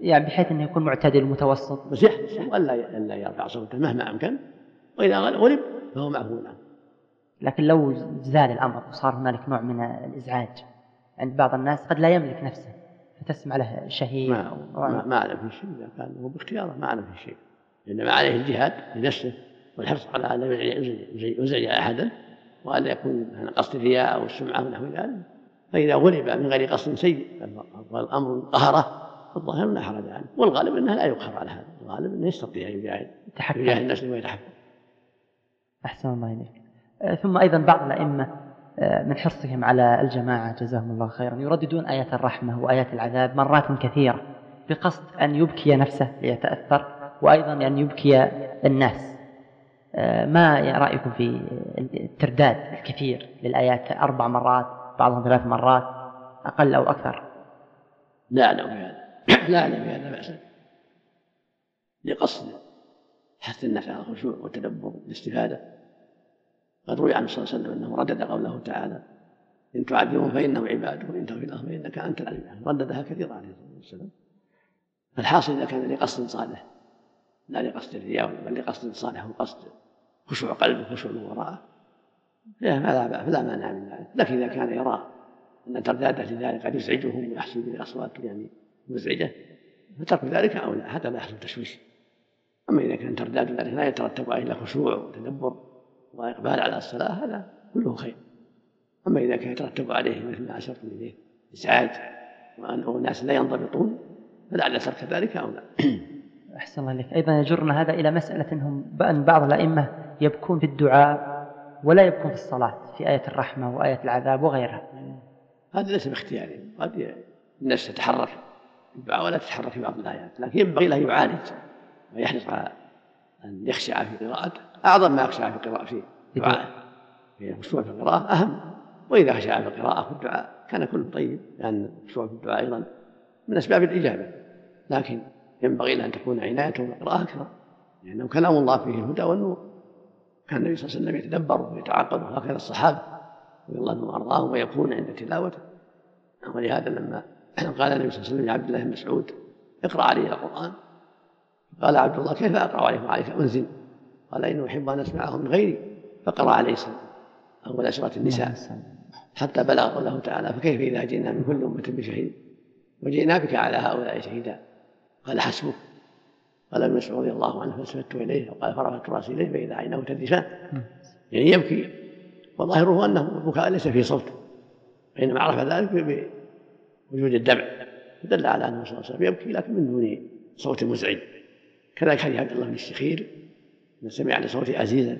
يعني بحيث أنه يكون معتدل متوسط. بس يحرص ألا ألا يرفع صوته مهما أمكن. وإذا غلب فهو معفو عنه لكن لو زال الأمر وصار هنالك نوع من الإزعاج عند بعض الناس قد لا يملك نفسه. فتسمع له شهيق ما ما, ما في شيء إذا كان هو باختياره ما أعلم في شيء. إنما عليه الجهاد لنفسه والحرص على أن لا يزعج- أحدا وأن لا يكون قصد الرياء أو السمعة ونحو ذلك. فإذا غلب من غير قصد سيء والأمر قهره فالظاهر لا حرج عنه والغالب أنه لا يقهر على هذا. الغالب أنه يستطيع أن يجاهد يجاهد الناس ويتحكم أحسن الله إليك. آه، ثم أيضا بعض الأئمة آه، من حرصهم على الجماعة جزاهم الله خيرا. يرددون آيات الرحمة وآيات العذاب مرات كثيرة بقصد أن يبكي نفسه ليتأثر وأيضا أن يبكي الناس. آه، ما رأيكم في الترداد الكثير للآيات أربع مرات بعضهم ثلاث مرات أقل أو أكثر؟ لا أعلم بهذا. لا أعلم بهذا بأسا لقصد حث الناس على الخشوع والتدبر والاستفادة. قد روي عنه صلى الله عليه وسلم أنه ردد قوله تعالى إن تعذبهم فإنهم عباد وإن تغفر لهم فإنك أنت العليم. رددها كثيرا عليه الصلاة والسلام. فالحاصل إذا كان لقصد صالح لا لقصد الرياء بل لقصد صالح وقصد خشوع قلبه خشوع من وراءه فلا فلا مانع من ذلك. لكن إذا كان يرى أن ترداده لذلك قد يزعجهم ويحصل به الأصوات يعني مزعجة فترك ذلك أولى حتى لا يحصل تشويش. أما إذا كان ترداد ذلك لا يترتب عليه إلا خشوع وتدبر وإقبال على الصلاة هذا كله خير. أما إذا كان يترتب عليه مثل ما أشرت إليه إزعاج وأن الناس لا ينضبطون فلعل ترك ذلك أولى أحسن الله إليك. أيضا يجرنا هذا إلى مسألة أنهم أن بعض الأئمة يبكون في الدعاء ولا يبكون في الصلاة في آية الرحمة وآية العذاب وغيرها. هذا ليس باختياره قد الناس تتحرك الدعاء ولا تتحرك في بعض الآيات لكن ينبغي له يعالج ويحرص على أن يخشع في قراءته. أعظم ما يخشع في قراءة في دعائه في الخشوع في القراءة أهم. وإذا خشع في القراءة في الدعاء كان كله طيب لأن الخشوع في الدعاء أيضا من أسباب الإجابة. لكن ينبغي له أن تكون عنايته بالقراءة أكثر لأنه كلام الله فيه الهدى والنور. كان النبي صلى الله عليه وسلم يتدبر ويتعقد وهكذا الصحابة رضي الله عنهم وأرضاهم ويكون عند تلاوته. ولهذا لما قال النبي صلى الله عليه وسلم لعبد الله بن مسعود اقرأ علي القرآن. قال عبد الله كيف أقرأ عليكم؟ عليك أنزل قال إنه أحب أن أسمعه من غيري فقرأ عليه السلام أول سورة النساء. حتى بلغ قوله تعالى. فكيف إذا جئنا من كل أمة بشهيد؟ وجئنا بك على هؤلاء شهيدا. قال حسبك. قال ابن مسعود رضي الله عنه فالتفت إليه وقال فرفعت رأسي إليه فإذا عيناه تذرفان يعني يبكي. وظاهره أنه البكاء ليس فيه صوت. فإنما عرف ذلك بوجود الدمع. فدل على أنه صلى الله عليه وسلم يبكي لكن من دون صوت مزعج. كذلك حديث عبد الله بن الشخير. من سمع لصوته عزيزا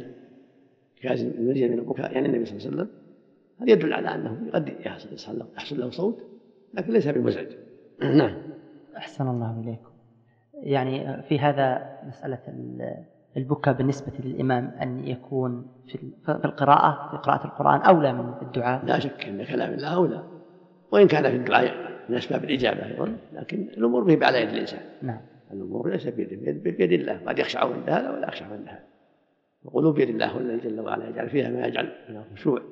كازم يريد من البكاء يعني النبي صلى الله عليه وسلم هذا يدل على أنه قد يحصل يحصل له, يحصل له صوت لكن ليس بمزعج. نعم. أحسن الله إليكم. يعني في هذا مسألة ال- البكاء بالنسبة للإمام أن يكون في القراءة في قراءة القرآن أولى من الدعاء؟ لا شك إن كلام الله أولى وإن كان في الدعاء من أسباب الإجابة أيضا لكن الأمور ما هي على يد الإنسان. نعم. الأمور ليست بيده بيد, بيد الله. قد يخشع عند هذا ولا يخشع عند هذا. القلوب بيد الله هو الذي جل وعلا يجعل فيها ما يجعل من الخشوع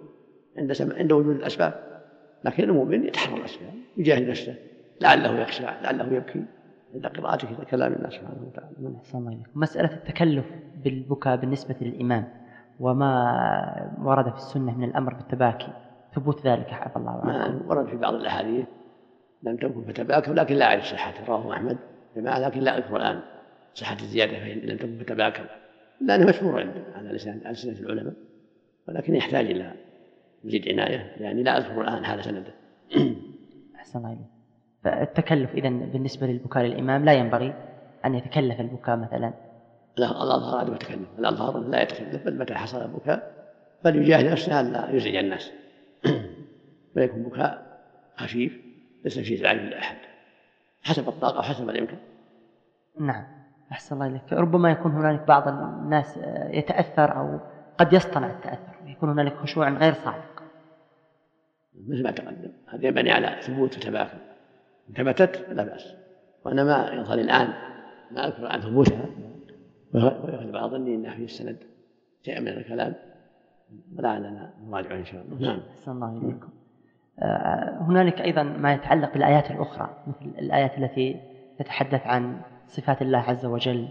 عند سمع عند وجود الأسباب. لكن المؤمن يتحرى الأسباب يجاهد نفسه. لعله يخشع لعله يبكي. عند قراءته كلام الله سبحانه وتعالى. من أحسن الله مسألة التكلف بالبكاء بالنسبة للإمام وما ورد في السنة من الأمر بالتباكي ثبوت ذلك حفظ الله ورد في بعض الأحاديث لم تكن فتباكوا لكن لا أعرف صحته رواه أحمد. جماعة لكن لا أذكر الآن صحة الزيادة فإن لم تكن فتباكوا لأنه مشهور عند على لسان السنة العلماء ولكن يحتاج إلى مزيد عناية. يعني لا أذكر الآن حال سنده. أحسن الله إليكم فالتكلف إذا بالنسبة للبكاء للإمام لا ينبغي أن يتكلف البكاء مثلا. لا الاظهر عدم التكلف. الأظهر لا يتكلف بل متى حصل البكاء فليجاهد نفسه الا يزعج الناس. ويكون بكاء خفيف ليس فيه ازعاج لاحد حسب الطاقة وحسب الامكان نعم. أحسن الله إليك. ربما يكون هنالك بعض الناس آه، يتأثر أو قد يصطنع التأثر. يكون هنالك خشوع غير صادق. مثل ما تقدم. هذا ينبني على ثبوت وتباكل إن ثبتت فلا بأس. وأنا ما يظهر الآن ما أذكر عن ثبوتها. ويغلب على ظني إن في السند شيء من الكلام. ولعلنا نراجعه إن شاء الله. نعم. أحسن الله إليكم. هنالك أيضا ما يتعلق بالآيات الأخرى مثل الآيات التي تتحدث عن صفات الله عز وجل.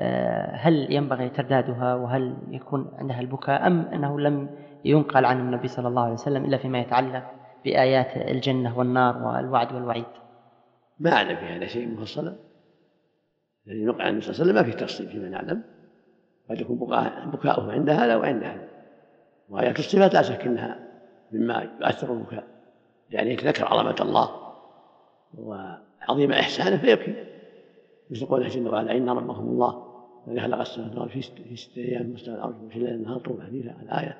آه، هل ينبغي تردادها وهل يكون عندها البكاء أم أنه لم ينقل عن النبي صلى الله عليه وسلم إلا فيما يتعلق بآيات الجنة والنار والوعد والوعيد؟ ما أعلم في هذا شيء مفصلا. الذي نقل عن النبي صلى الله عليه وسلم ما في تفصيل فيما نعلم. قد يكون بكاؤه عند هذا وعند هذا. وآيات الصفات لا شك أنها مما يؤثر البكاء. يعني يتذكر عظمة الله وعظيم إحسانه فيبكي. مثل قوله جل وعلا إن ربكم الله الذي خلق السماوات والأرض في ست- أيام مستوى الأرض وفي الليل والنهار طول حديثا الآية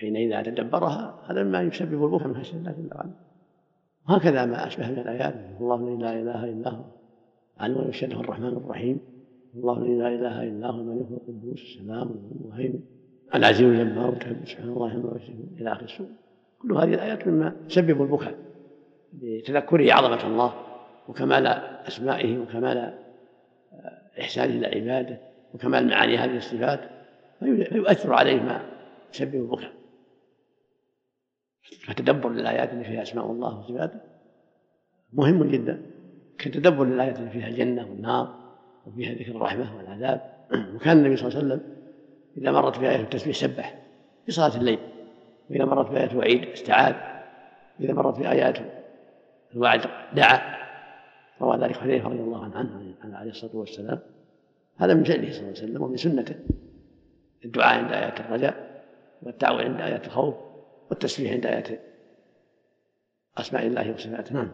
فإن إذا تدبرها هذا مما يسبب البكاء من خشية الله جل وعلا. وهكذا ما أشبه من الآيات الله الذي لا إله إلا هو علم يشهده الرحمن الرحيم. الله الذي لا إله إلا هو الملك القدوس السلام المهيمن العزيز الجبار سبحان الله يشركون إلى اخر السوره كل هذه الآيات مما تسبب البكاء لتذكره عظمة الله وكمال أسمائه وكمال آه، إحسانه إلى عباده وكمال معاني هذه الصفات في- فيؤثر عليه ما يسبب البكاء. فتدبر للآيات اللي فيها أسماء الله وصفاته مهم جدا كتدبر للآيات اللي فيها الجنة والنار وفيها ذكر الرحمة والعذاب. وكان النبي صلى الله عليه وسلم إذا مرت بآية التسبيح سبح في صلاة الليل. وإذا مرت بآية الوعيد استعاذ إذا مرت بآيات الوعد دعا. روى ذلك حذيفة رضي الله عنه عليه الصلاة والسلام. هذا من فعله صلى الله عليه وسلم ومن سنته. الدعاء عند آيات الرجاء والتعوذ عند آيات الخوف والتسبيح عند آيات أسماء الله وصفاته. نعم.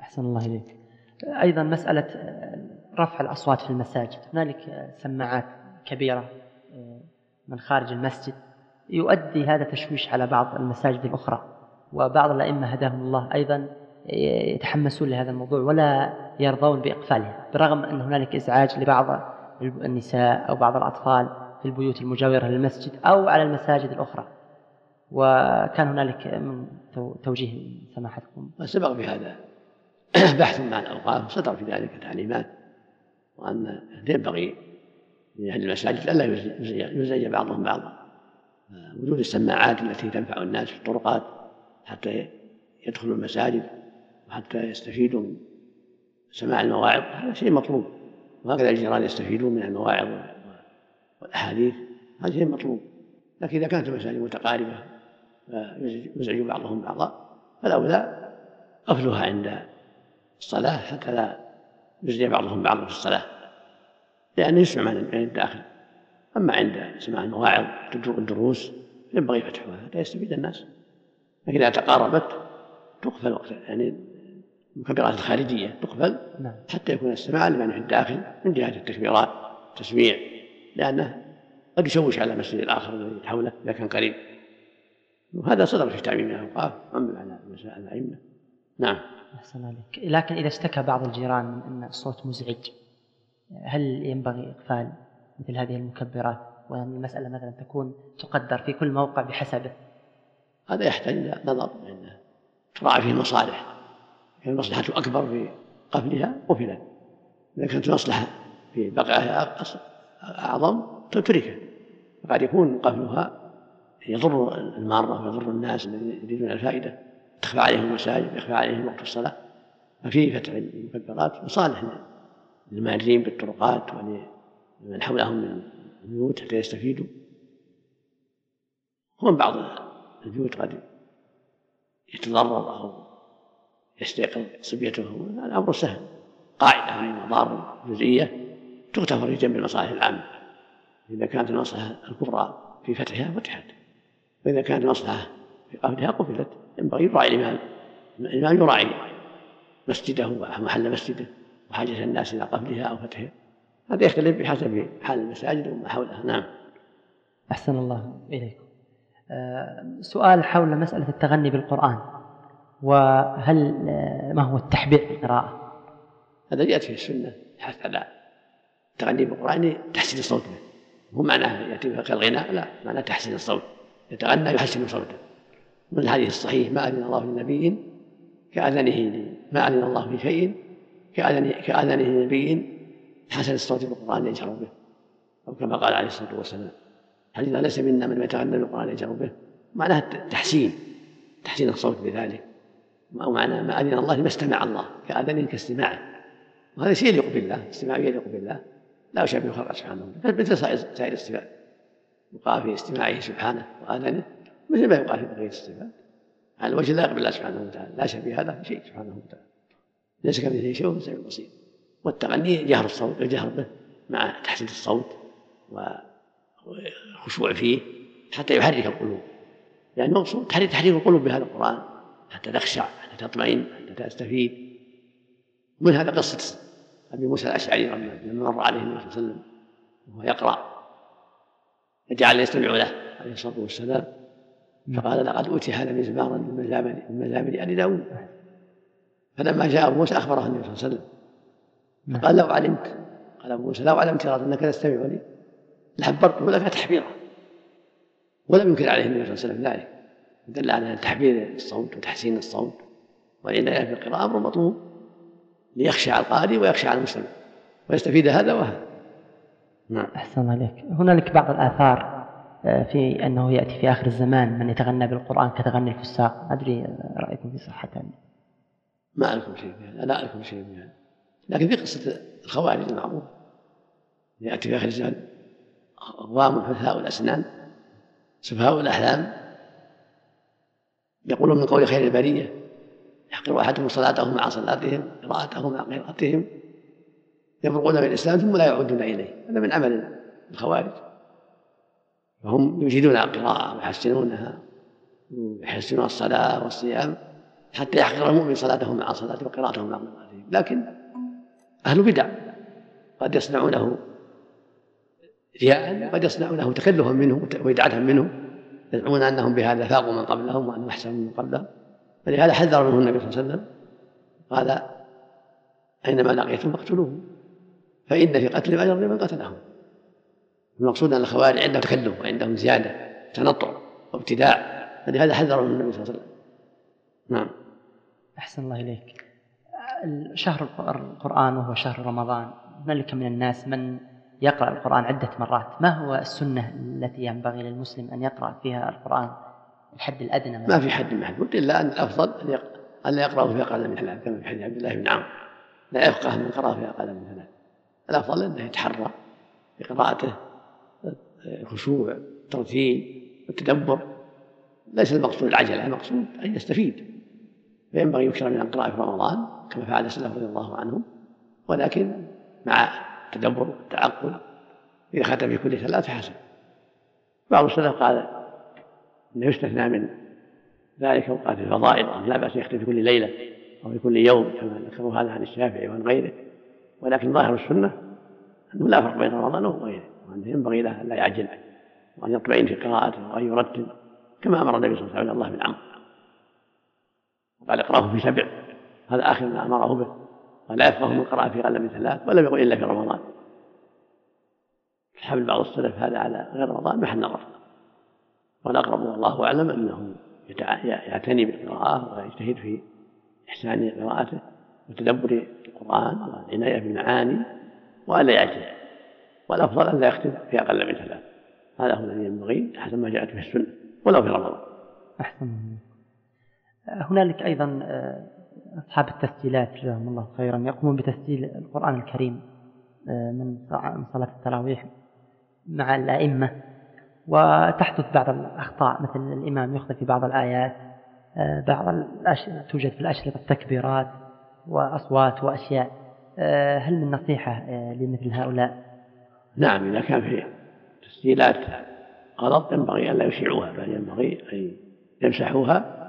أحسن الله إليك. أيضا مسألة آه، رفع الأصوات في المساجد. هنالك آه، سماعات كبيرة آه، من خارج المسجد. يؤدي هذا تشويش على بعض المساجد الأخرى وبعض الأئمة هداهم الله أيضا يتحمسون لهذا الموضوع ولا يرضون بإقفالها بالرغم أن هنالك إزعاج لبعض النساء أو بعض الأطفال في البيوت المجاورة للمسجد أو على المساجد الأخرى. وكان هنالك من تو- توجيه سماحتكم وسبق في هذا بحث مع الأوقاف صدر في ذلك تعليمات وأن ينبغي لأهل المساجد ألا يزعج بعضهم بعضا. وجود السماعات التي تنفع الناس في الطرقات حتى يدخلوا المساجد وحتى يستفيدوا من سماع المواعظ هذا شيء مطلوب. وهكذا الجيران يستفيدون من المواعظ والأحاديث هذا شيء مطلوب. لكن إذا كانت المساجد متقاربة فيزعج بعضهم بعضا فالأولى قفلها عند الصلاة حتى لا يزعج بعضهم بعضا في الصلاة لأنه يسمع من الداخل أما عند سماع المواعظ الدروس ينبغي فتحها حتى يستفيد الناس. لكن إذا تقاربت تقفل وقت يعني المكبرات الخارجية تقفل نعم. حتى يكون السماع لمن في الداخل من جهة التكبيرات التسميع لأنه قد يشوش على المسجد الآخر الذي حوله إذا كان قريب. وهذا صدر في تعميم الأوقاف وعمم على مسائل الأئمة. نعم. أحسن عليك. لكن إذا اشتكى بعض الجيران من أن الصوت مزعج هل ينبغي إقفال مثل هذه المكبرات وأن المسألة مثلا تكون تقدر في كل موقع بحسبه. هذا يحتاج إلى نظر لأنه تراعى فيه مصالح كان المصلحة أكبر في قفلها قفلت إذا كانت المصلحة في بقائها أعظم تتركها. فقد يكون قفلها يضر المارة ويضر الناس الذين يريدون الفائدة تخفى عليهم المساجد يخفى عليهم وقت الصلاة. ففي فتح المكبرات مصالح للمارين بالطرقات ولمن حولهم من البيوت حتى يستفيدوا. ومن بعض البيوت قد يتضرر أو يستيقظ صبيته هذا أمر سهل. قاعدة من المضار الجزئية تغتفر في جنب المصالح العامة. إذا كانت المصلحة الكبرى في فتحها فتحت. وإذا كانت المصلحة في قفلها قفلت. ينبغي يراعي الإمام. الإمام يراعي مسجده ومحل مسجده وحاجة الناس إلى قفلها أو فتحها. هذا يختلف بحسب حال المساجد وما حولها. نعم. أحسن الله إليكم. آه، سؤال حول مسألة التغني بالقرآن وهل آه، ما هو التحبير في القراءة؟ هذا جاءت في السنة. الحث على التغني بالقرآن تحسين الصوت به مو معناه يأتي كالغناء لا معناه تحسين الصوت. يتغنى يحسن صوته. من الحديث الصحيح ما أذن الله لنبي كأذنه ما أذن الله في شيء كأذنه كأذنه لنبي حسن الصوت بالقرآن يجهر به. أو كما قال عليه الصلاة والسلام حديث ليس منا من يتغنى بالقرآن يجهر به؟ معناه تحسين تحسين الصوت بذلك أو معنى ما أذن الله لما استمع الله كأذنه كاستماعه وهذا شيء يليق بالله استماع يليق بالله. لا يشابه خلقه سبحانه. وتعالى مثل سائر الصفات يقال في استماعه سبحانه وآذانه مثل ما يقال في بقية الصفات على الوجه لا يقبل الله سبحانه وتعالى. لا شبيه هذا شيء سبحانه وتعالى. ليس كمثله شيء وهو السميع والتغني جهر الصوت الجهر به مع تحسين الصوت والخشوع فيه حتى يحرك القلوب. يعني المقصود تحريك القلوب بهذا القرآن. حتى تخشع حتى تطمئن حتى تستفيد. من هذا قصة أبي موسى الأشعري لما مر عليه النبي صلى الله عليه وسلم وهو يقرأ فجعل يستمع له عليه الصلاة والسلام. فقال لقد أوتي هذا مزمارا من مزامر من مزامر آل داوود فلما جاء موسى أخبره النبي صلى الله عليه وسلم. فقال لو علمت. قال موسى لو علمت أنك تستمع لي لحبرته لك تحبيرا ولم ينكر عليه النبي صلى الله عليه وسلم ذلك. دل على تحبير الصوت وتحسين الصوت. والعناية في القراءة أمر مطلوب ليخشع القارئ ويخشع المستمع ويستفيد هذا وهذا. نعم. أحسن عليك. هنالك بعض الآثار آه، في أنه يأتي في آخر الزمان من يتغنى بالقرآن كتغني الفساق. أدري رأيكم في صحة. ما أعرفكم شيء فيها لا أعرفكم شيء فيها لكن في قصة الخوارج المعروف. يأتي في آخر الزمان أقوام حثاء الأسنان. سفهاء الأحلام يقولون من قول خير البرية يحقر أحدهم صلاته مع صلاتهم قراءته مع قراءتهم يفرقون من الإسلام ثم لا يعودون إليه. هذا من عمل الخوارج. فهم يجيدون القراءة ويحسنونها ويحسنون الصلاة والصيام حتى يحقر المؤمن صلاته مع صلاته وقراءته مع قراءته لكن أهل بدع قد يصنعونه رياء قد يصنعونه تكلفا منه وإدعاء منه يزعمون أنهم بهذا فاقوا من قبلهم وأنهم أحسن من قبلهم. فلهذا حذر منه النبي صلى الله عليه وسلم قال أينما لقيتم فاقتلوه فإن في قتل أجر لمن قتلهم. المقصود أن الخوارج عندهم تكلف وعندهم زيادة تنطع وابتداع فلهذا حذرهم النبي صلى الله عليه وسلم. نعم. أحسن الله إليك. شهر القرآن وهو شهر رمضان. هنالك من الناس من يقرأ القرآن عدة مرات. ما هو السنة التي ينبغي للمسلم أن يقرأ فيها القرآن؟ الحد الأدنى ما في حد محدود إلا أن الأفضل أن يقرأ أن يقرأه في أقل من ثلاث كما في حديث عبد الله بن عمرو. لا يفقه من قرأ في أقل من ثلاث الأفضل أنه يتحرى في قراءته الخشوع الترتيل والتدبر ليس المقصود العجلة المقصود أن يستفيد. فينبغي يكثر من القراءة في رمضان كما فعل السلف رضي الله عنهم. ولكن مع التدبر والتعقل إذا ختم في كل ثلاث فحسن. بعض السلف قال إنه يستثنى من ذلك أوقات الفضائل لا بأس يختم في كل ليلة أو في كل يوم كما ذكروا هذا عن الشافعي وعن غيره. ولكن ظاهر السنة أنه لا فرق بين رمضان وغيره وأنه ينبغي له أن لا يعجل وأن يطمئن في قراءته وأن يرتب كما أمر النبي صلى الله عليه وسلم الله بن عمرو وقال اقرأه في سبع. هذا آخر ما أمره به. ولا يفقه من قرأ في أقل من ثلاث ولم يقل إلا في رمضان. حمل بعض السلف هذا على غير رمضان محل نظر والأقرب والله أعلم أنه يعتني بالقراءة ويجتهد في إحسان قراءته وتدبر القرآن والعناية بالمعاني وألا يعجز والأفضل أن لا يختم في أقل من ثلاث. هذا هو الذي ينبغي حسب ما جاءت به السنة ولو في رمضان. أحسن هنالك أيضا آه، أصحاب التسجيلات جزاهم الله خيرا يقومون بتسجيل القرآن الكريم آه، من صلاة التراويح مع الأئمة. وتحدث بعض الأخطاء مثل الإمام يخطئ في بعض الآيات آه، بعض الأش... توجد في الأشرطة تكبيرات وأصوات وأشياء. هل من نصيحة لمثل هؤلاء؟ نعم إذا كان في تسجيلات غلط ينبغي أن لا يشيعوها بل ينبغي أن يمسحوها.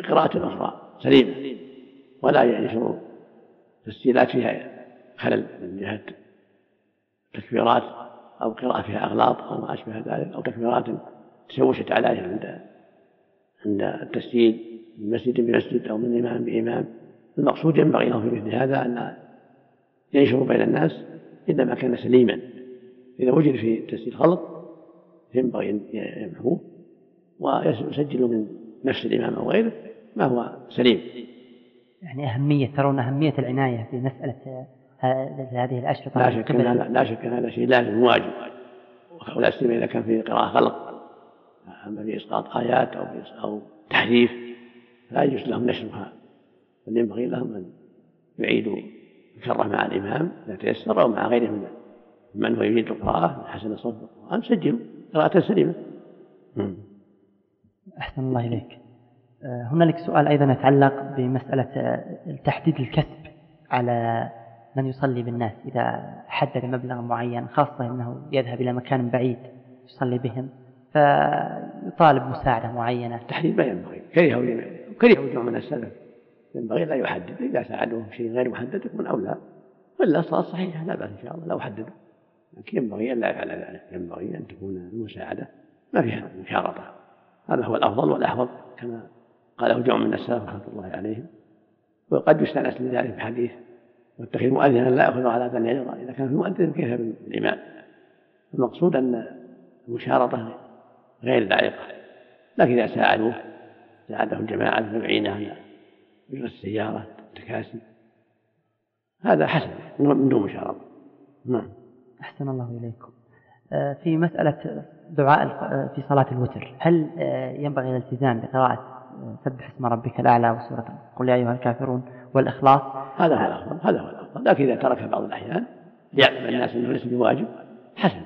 بقراءة أخرى سليمة ولا ينشروا تسجيلات فيها خلل من جهة تكبيرات أو قراءة فيها أغلاط أو ما أشبه ذلك أو تكبيرات تشوشت عليها عند عند التسجيل من مسجد بمسجد أو من إمام بإمام. المقصود ينبغي له في مثل هذا أن ينشر بين الناس إذا ما كان سليما. إذا وجد في تسجيل خلط ينبغي أن يمحوه ويسجل من نفس الإمام أو غيره ما هو سليم. يعني أهمية ترون أهمية العناية في مسألة هذه الأشرطة لا شك أن هذا لا شك أن هذا شيء لازم واجب. ولا سيما إذا كان في قراءة غلط أما في إسقاط آيات أو أو تحريف لا يجوز لهم نشرها بل ينبغي لهم أن يعيدوا الكرة مع الإمام إذا تيسر أو مع غيره من من هو يريد القراءة من حسن صوت القرآن سجلوا قراءة سليمة. أحسن الله إليك. آه، هنالك سؤال أيضا يتعلق بمسألة آه، تحديد الكسب على من يصلي بالناس. إذا حدد مبلغ معين خاصة أنه يذهب إلى مكان بعيد يصلي بهم فيطالب مساعدة معينة. التحديد ما ينبغي. كرهه كرهه جمع من السلف. ينبغي لا يحدد. إذا ساعدوه شيء غير محدد يكون أولى. وإلا الصلاة صحيحة لا بأس إن شاء الله لو حددوا. لكن ينبغي أن لا يفعل ذلك. ينبغي أن تكون المساعدة ما فيها مشارطة هذا هو الأفضل والأحوط كما قاله جمع من السلف رحمة الله عليهم. وقد يستأنس لذلك بحديث واتخذ مؤذنا لا يأخذ على بني أيضا إذا كان في مؤذن كيف بالإمام المقصود أن المشارطة غير لائقة لكن إذا ساعدوه ساعده الجماعة المعينة على أجرة السيارة التكاسي هذا حسن من دون مشارطة. نعم. أحسن الله إليكم. آه، في مسألة دعاء آه، في صلاة الوتر. هل آه، ينبغي الالتزام بقراءة سبح اسم ربك الأعلى وسورة قل يا أيها الكافرون والإخلاص. هذا هو الأفضل هذا هو الأفضل. لكن إذا ترك بعض الأحيان ليعلم الناس أنه ليس بواجب حسن.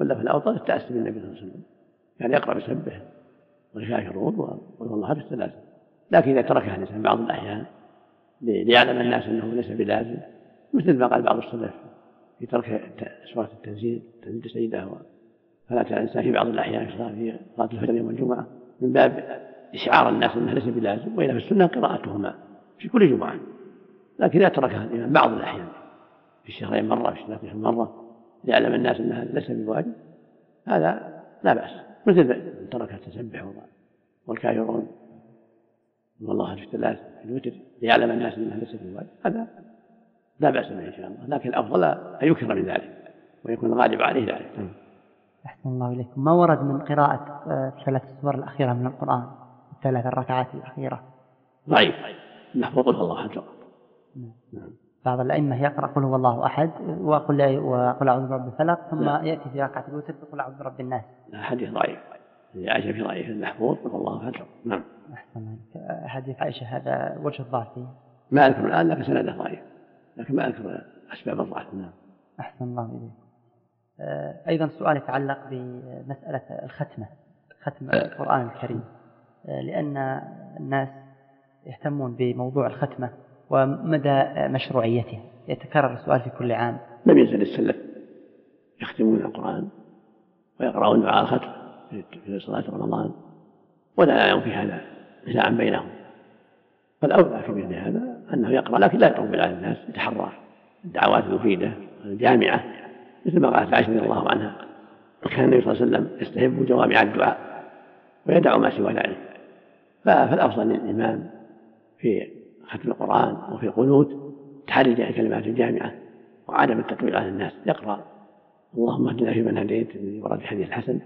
ولا في الأوطان التأسي بالنبي صلى الله عليه وسلم. يعني يقرأ بسبح والكافرون وقل الله في الثلاثة لكن إذا تركها الإنسان بعض الأحيان ليعلم الناس أنه ليس بلازم مثل ما قال بعض السلف في ترك سورة التنزيل تنزيل السيدة فلا الإنسان في بعض الأحيان في صلاة الفجر يوم الجمعة من باب إشعار الناس أنها ليس بلازم وإلا في السنة قراءتهما في كل جمعة. لكن إذا تركها الإمام بعض الأحيان في الشهرين مرة في الشهرين مرة ليعلم الناس أنها ليس بواجب هذا لا بأس. مثل من ترك التسبح والكافرون. والله في الثلاث في الوتر ليعلم الناس أنها ليس بواجب هذا لا بأس به إن شاء الله. لكن الأفضل أن يكثر من ذلك ويكون الغالب عليه ذلك. أحسن الله إليكم ما ورد من قراءة آه، السور الأخيرة من القرآن الثلاث الركعات الأخيرة ضعيف محفوظ الله أحد فقط نعم. بعض الأئمة يقرأ قل هو الله أحد وقل وقل أعوذ برب الفلق ثم لا. يأتي في ركعة الوتر يقول أعوذ برب الناس. حديث ضعيف. عائشة في ضعيف المحفوظ قل الله أحد نعم. أحسن حديث عائشة هذا وجه الضعف فيه. ما أذكر الآن لكن سنده ضعيف. لكن ما أذكر أسباب الضعف نعم. أحسن الله إليك. آه، أيضا سؤال يتعلق بمسألة الختمة ختم آه. القرآن الكريم. آه، لأن الناس يهتمون بموضوع الختمة ومدى مشروعيته. يتكرر السؤال في كل عام. لم يزل السلف يختمون القرآن ويقرأون دعاء الختم في صلاة رمضان ولا يعلم في هذا نزاعا بينهم. فالأولى في مثل هذا أنه يقرأ لكن لا يطول على الناس يتحرى. الدعوات المفيدة الجامعة مثل ما قالت عائشة رضي الله عنها. كان النبي صلى الله عليه وسلم يستحب جوامع الدعاء ويدع ما سوى ذلك. فالأفضل للإمام في ختم القرآن وفي القنوت تحرج الكلمات الجامعة وعدم التطويل على الناس. يقرأ اللهم اهدنا فيمن هديت ورد الحديث الحسن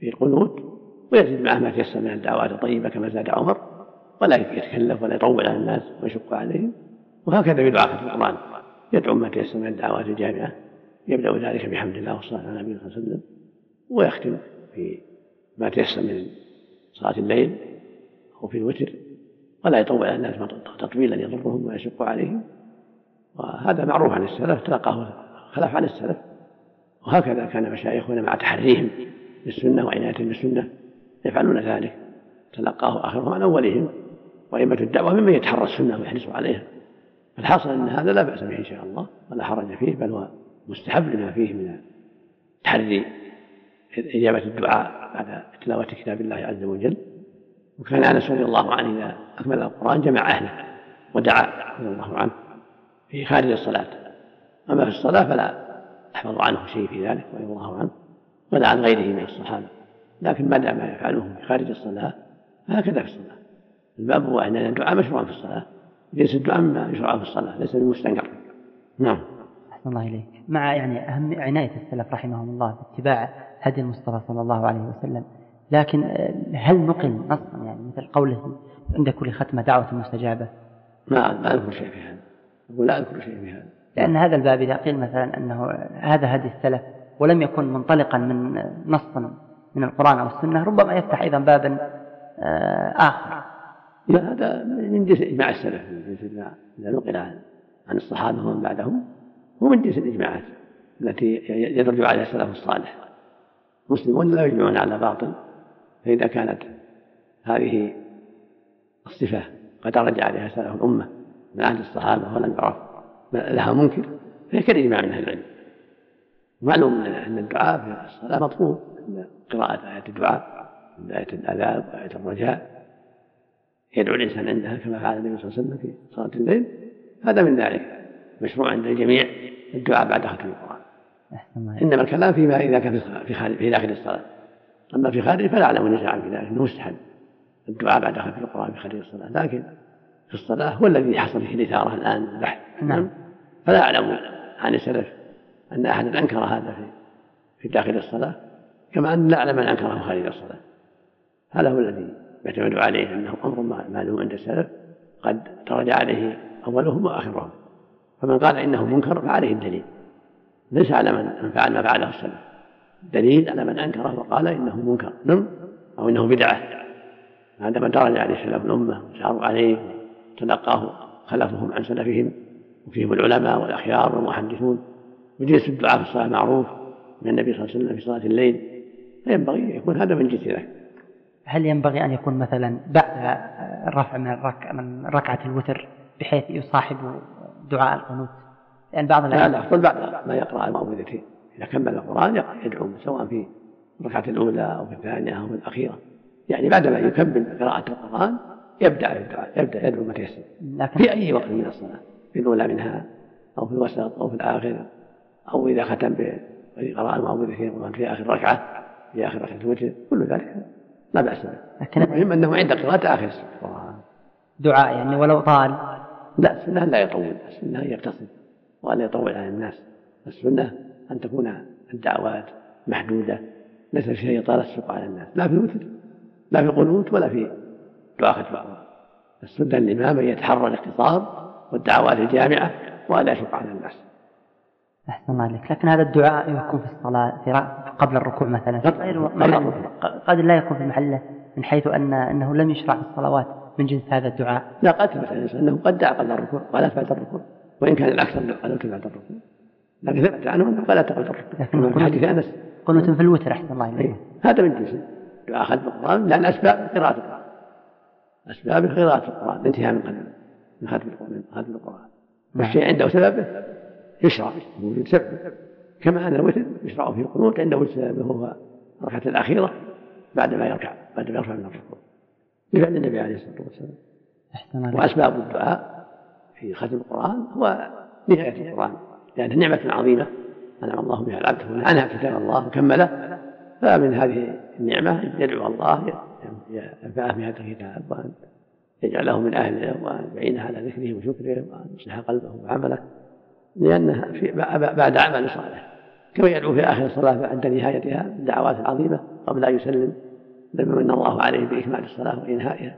في القنوت ويزيد معه ما تيسر من الدعوات الطيبة كما زاد عمر ولا يتكلف ولا يطول على الناس ويشق عليهم. وهكذا في دعاء القرآن. يدعو ما تيسر من الدعوات الجامعة يبدأ ذلك بحمد الله والصلاة على النبي صلى الله عليه وسلم ويختم في ما تيسر من صلاة الليل أو في الوتر ولا يطول على الناس تطويلا يضرهم ويشق عليهم. وهذا معروف عن السلف تلقاه خلف عن السلف. وهكذا كان مشايخنا مع تحريهم بالسنة وعنايتهم بالسنة يفعلون ذلك. تلقاه آخرهم عن أولهم وأئمة الدعوة ممن يتحرى السنة ويحرص عليها. فالحاصل أن هذا لا بأس به إن شاء الله ولا حرج فيه بل هو مستحب لما فيه من تحري إجابة الدعاء بعد تلاوة كتاب الله عز وجل. وكان أنس رضي الله عنه إذا أكمل القرآن جمع أهله ودعا رضي الله عنه في خارج الصلاة. أما في الصلاة فلا أحفظ عنه شيء في ذلك رضي الله عنه ولا عن غيره من الصحابة. لكن ما دام يفعله في خارج الصلاة فهكذا في الصلاة. الباب هو أن الدعاء مشروع في الصلاة ليس الدعاء مما يشرع في الصلاة ليس بمستنكر. نعم. أحسن الله إليك. مع يعني أهم عناية السلف رحمهم الله باتباع هدي المصطفى صلى الله عليه وسلم. لكن آه، هل نقل نصا يعني مثل قوله عند كل ختمة دعوة مستجابة؟ ما ما أذكر شيء في هذا. أقول لا أذكر شيء في هذا. لأن هذا الباب إذا قيل مثلا أنه هذا هدي السلف ولم يكن منطلقا من نص من القرآن أو السنة ربما يفتح أيضا بابا آه، آخر. هذا من جنس إجماع السلف إذا نقل عن الصحابة ومن بعدهم. هو من جنس الإجماعات التي يدرج عليها السلف الصالح. مسلمون لا يجمعون على باطل فإذا كانت هذه الصفة قد رجع عليها سلف الأمة من عهد الصحابة ولم يعرف لها منكر فهي كالإجماع من أهل العلم. معلوم أن الدعاء في الصلاة مطلوب قراءة آية الدعاء من آية العذاب وآية الرجاء. يدعو الإنسان عندها كما فعل النبي صلى الله عليه وسلم في صلاة الليل. هذا من ذلك. مشروع عند الجميع الدعاء بعد ختم القرآن. إنما الكلام فيما إذا كان في خارج في داخل الصلاة. أما في خارج فلا أعلم نزاعا في ذلك أنه مستحب. الدعاء بعد ختم القرآن في خارج الصلاة. لكن في الصلاة هو الذي حصل فيه الإثارة الآن البحث. نعم. فلا أعلم عن السلف أن أحدا أنكر هذا في في داخل الصلاة كما أن لا أعلم من أنكره خارج الصلاة. هذا هو الذي يعتمد عليه أنه أمر معلوم عند السلف قد درج عليه أولهم وآخرهم. فمن قال إنه منكر فعليه الدليل. ليس على من فعل ما فعله السلف. دليل على من أنكره وقال إنه منكر. نم أو إنه بدعة. هذا ما درج عليه سلف الأمة وساروا عليه تلقاه خلفهم عن سلفهم وفيهم العلماء والأخيار والمحدثون. وجلس الدعاء في الصلاة معروف من النبي صلى الله عليه وسلم في صلاة الليل. فينبغي أن يكون هذا من جنس ذلك هل ينبغي أن يكون مثلا بعد الرفع من من ركعة الوتر بحيث يصاحب دعاء القنوت لأن بعض لا الأفضل بعد ما يقرأ المعوذتين إذا كمل القرآن يدعو سواء في الركعة الأولى أو في الثانية أو في الأخيرة. يعني بعدما يكمل قراءة القرآن يبدأ الدعاء يبدأ يدعو ما تيسر في أي وقت من الصلاة في الأولى منها أو في الوسط أو في الآخر أو إذا ختم بقراءة المعوذتين في آخر ركعة في آخر ركعة الوتر كل ذلك لا بأس به. لكن المهم أنه عند قراءة آخر القرآن. دعاء يعني ولو طال. لا السنة لا يطول السنة أن يقتصد وألا يطول على الناس. السنة أن تكون الدعوات محدودة ليس فيها إطالة السوق على الناس لا في الوتر لا في القنوت ولا في دعاء ختم القرآن السنة الإمام أن يتحرى الاقتصار والدعوات الجامعة وألا يشق على الناس. أحسن الله عليك. لكن هذا الدعاء يكون في الصلاة في قبل الركوع مثلا. قد لا يكون في محله من حيث أن أنه لم يشرع في الصلوات. من جنس هذا الدعاء؟ لا قد ثبت الإنسان أنه قد دعا قبل الركوع قالت بعد الركوع. وإن كان الأكثر قالت بعد الركوع. لكن ثبت عنه أنه قالت قبل الركوع. في حديث أنس. قنوت في الوتر أحسن الله إيه. هذا من جنس دعاء ختم القرآن لأن أسباب قراءة القرآن. أسباب قراءة القرآن الانتهاء من ختم من ختم القرآن والشيء نعم. عنده سبب يشرع وجود سبب. كما أن الوتر يشرع فيه القنوت عند وجود سببه هو الركعة الأخيرة بعد ما يركع بعد ما يرفع من الركوع. بفعل النبي عليه الصلاة والسلام. وأسباب الدعاء في ختم القرآن هو نهاية القرآن. لأنها نعمة عظيمة أنعم الله بها العبد عنها كتاب الله وكمله. فمن هذه النعمة يدعو الله ينفعه بهذا الكتاب وأن يجعله من أهله وأن يعينه على ذكره وشكره وأن يصلح قلبه وعمله. لأنها في بعد عمل صالح. كما يدعو في آخر الصلاة عند نهايتها بالدعوات العظيمة قبل أن يسلم. لما من الله عليه بإكمال الصلاة وإنهائها.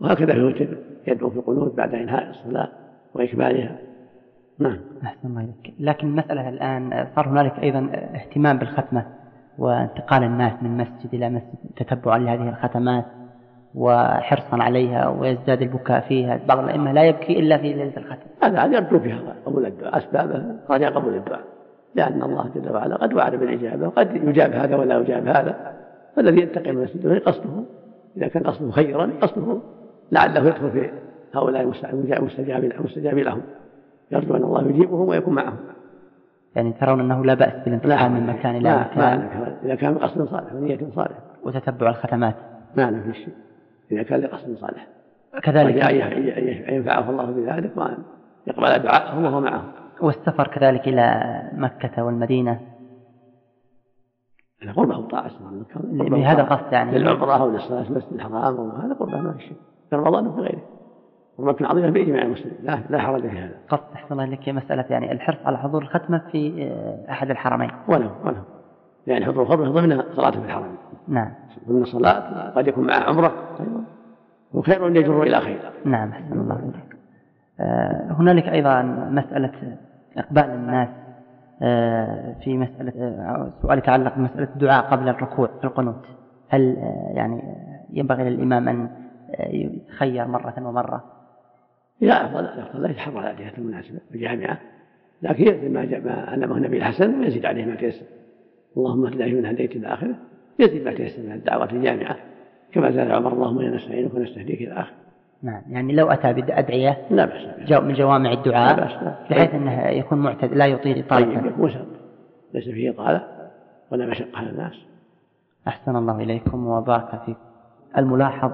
وهكذا في الوتر يدعو في القنوت بعد إنهاء الصلاة وإكمالها. نعم. أحسن الله إليك. لكن المسألة الآن صار هنالك أيضا اهتمام بالختمة وانتقال الناس من مسجد إلى مسجد تتبعا لهذه الختمات وحرصا عليها ويزداد البكاء فيها. بعض الأئمة لا يبكي إلا في ليلة الختم. هذا هذا يرجو فيها قبول الدعاء أسبابه رجاء قبول الدعاء لأن الله جل وعلا قد وعد بالإجابة وقد يجاب هذا ولا يجاب هذا. فالذي ينتقل من المسجد قصده إذا كان قصده خيرا قصده لعله يدخل في هؤلاء المستجاب المستجاب لهم. يرجو أن الله يجيبهم ويكون معهم. يعني ترون أنه لا بأس بالانتقال من مكان إلى مكان. إذا كان بقصد صالح ونية صالحة وتتبع الختمات ما في شيء. إذا كان لقصد صالح. كذلك. ينفعه الله بذلك وأن يقبل دعاءه وهو معه والسفر كذلك إلى مكة والمدينة. أنا قربه طاعة بهذا القصد يعني. للعمرة وللصلاة في المسجد الحرام وهذا قربه ما في شيء. في رمضان وفي غيره. ومكة عظيمة بإجماع المسلمين. لا لا حرج في هذا. قصد أحسن الله لك مسألة يعني الحرص على حضور الختمة في آه، أحد الحرمين. ولو ولو يعني حضور الخطبة ضمن صلاة في الحرم. نعم. ضمن الصلاة قد يكون معه عمرة. أيضا وخير يجر إلى خير. نعم أحسن الله إليك. آه، هنالك أيضا مسألة إقبال الناس. في مسألة سؤال يتعلق بمسألة الدعاء قبل الركوع في القنوت. هل يعني ينبغي للإمام أن يتخير مرة ومرة؟ لا أفضل الأفضل لا يتحرى على جهة المناسبة الجامعة. لكن ما, علمه النبي الحسن ويزيد عليه ما تيسر. اللهم اهدنا فيمن هديت إلى آخره يزيد ما تيسر من الدعوات الجامعة. كما زاد عمر اللهم إنا نستعينك ونستهديك إلى آخره. نعم. يعني لو أتى بأدعية لا بأس جو من جوامع الدعاء لا بأس بحيث أنه يكون معتد لا يطيل إطالة. طيب يكون ليس فيه إطالة؟ ولا مشقة على الناس؟ أحسن الله إليكم وبارك فيكم. الملاحظ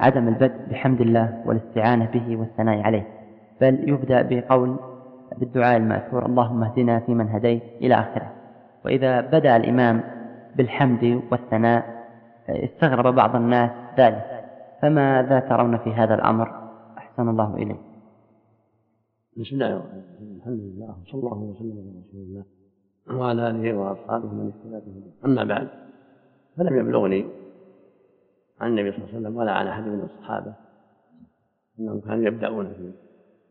عدم البدء بحمد الله والاستعانة به والثناء عليه. بل يبدأ بقول بالدعاء المأثور اللهم اهدنا فيمن هديت إلى آخره. وإذا بدأ الإمام بالحمد والثناء استغرب بعض الناس ذلك. فماذا ترون في هذا الأمر؟ أحسن الله إليه بسم الله الرحمن الرحيم. الحمد لله وصلى الله وسلم على رسول الله وعلى آله وأصحابه من اهتدى أما بعد فلم يبلغني عن النبي صلى الله عليه وسلم ولا عن أحد من الصحابة أنهم كانوا يبدأون في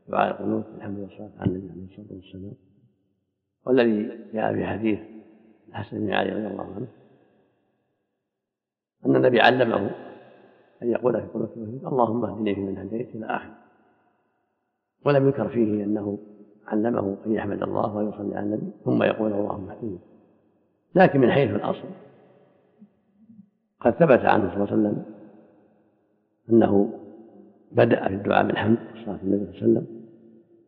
دعاء القنوت بالحمد والصلاة على النبي عليه الصلاة والسلام. والذي جاء في حديث الحسن بن علي رضي الله عنه أن النبي علمه أن يقول في قنوت اللهم اهدني فيمن هديت إلى اخره ولم يذكر فيه أنه علمه أن يحمد الله ويصلي على النبي ثم يقول اللهم اهدني. لكن من حيث الأصل قد ثبت عنه صلى الله عليه وسلم أنه بدأ في الدعاء بالحمد صلى الله عليه وسلم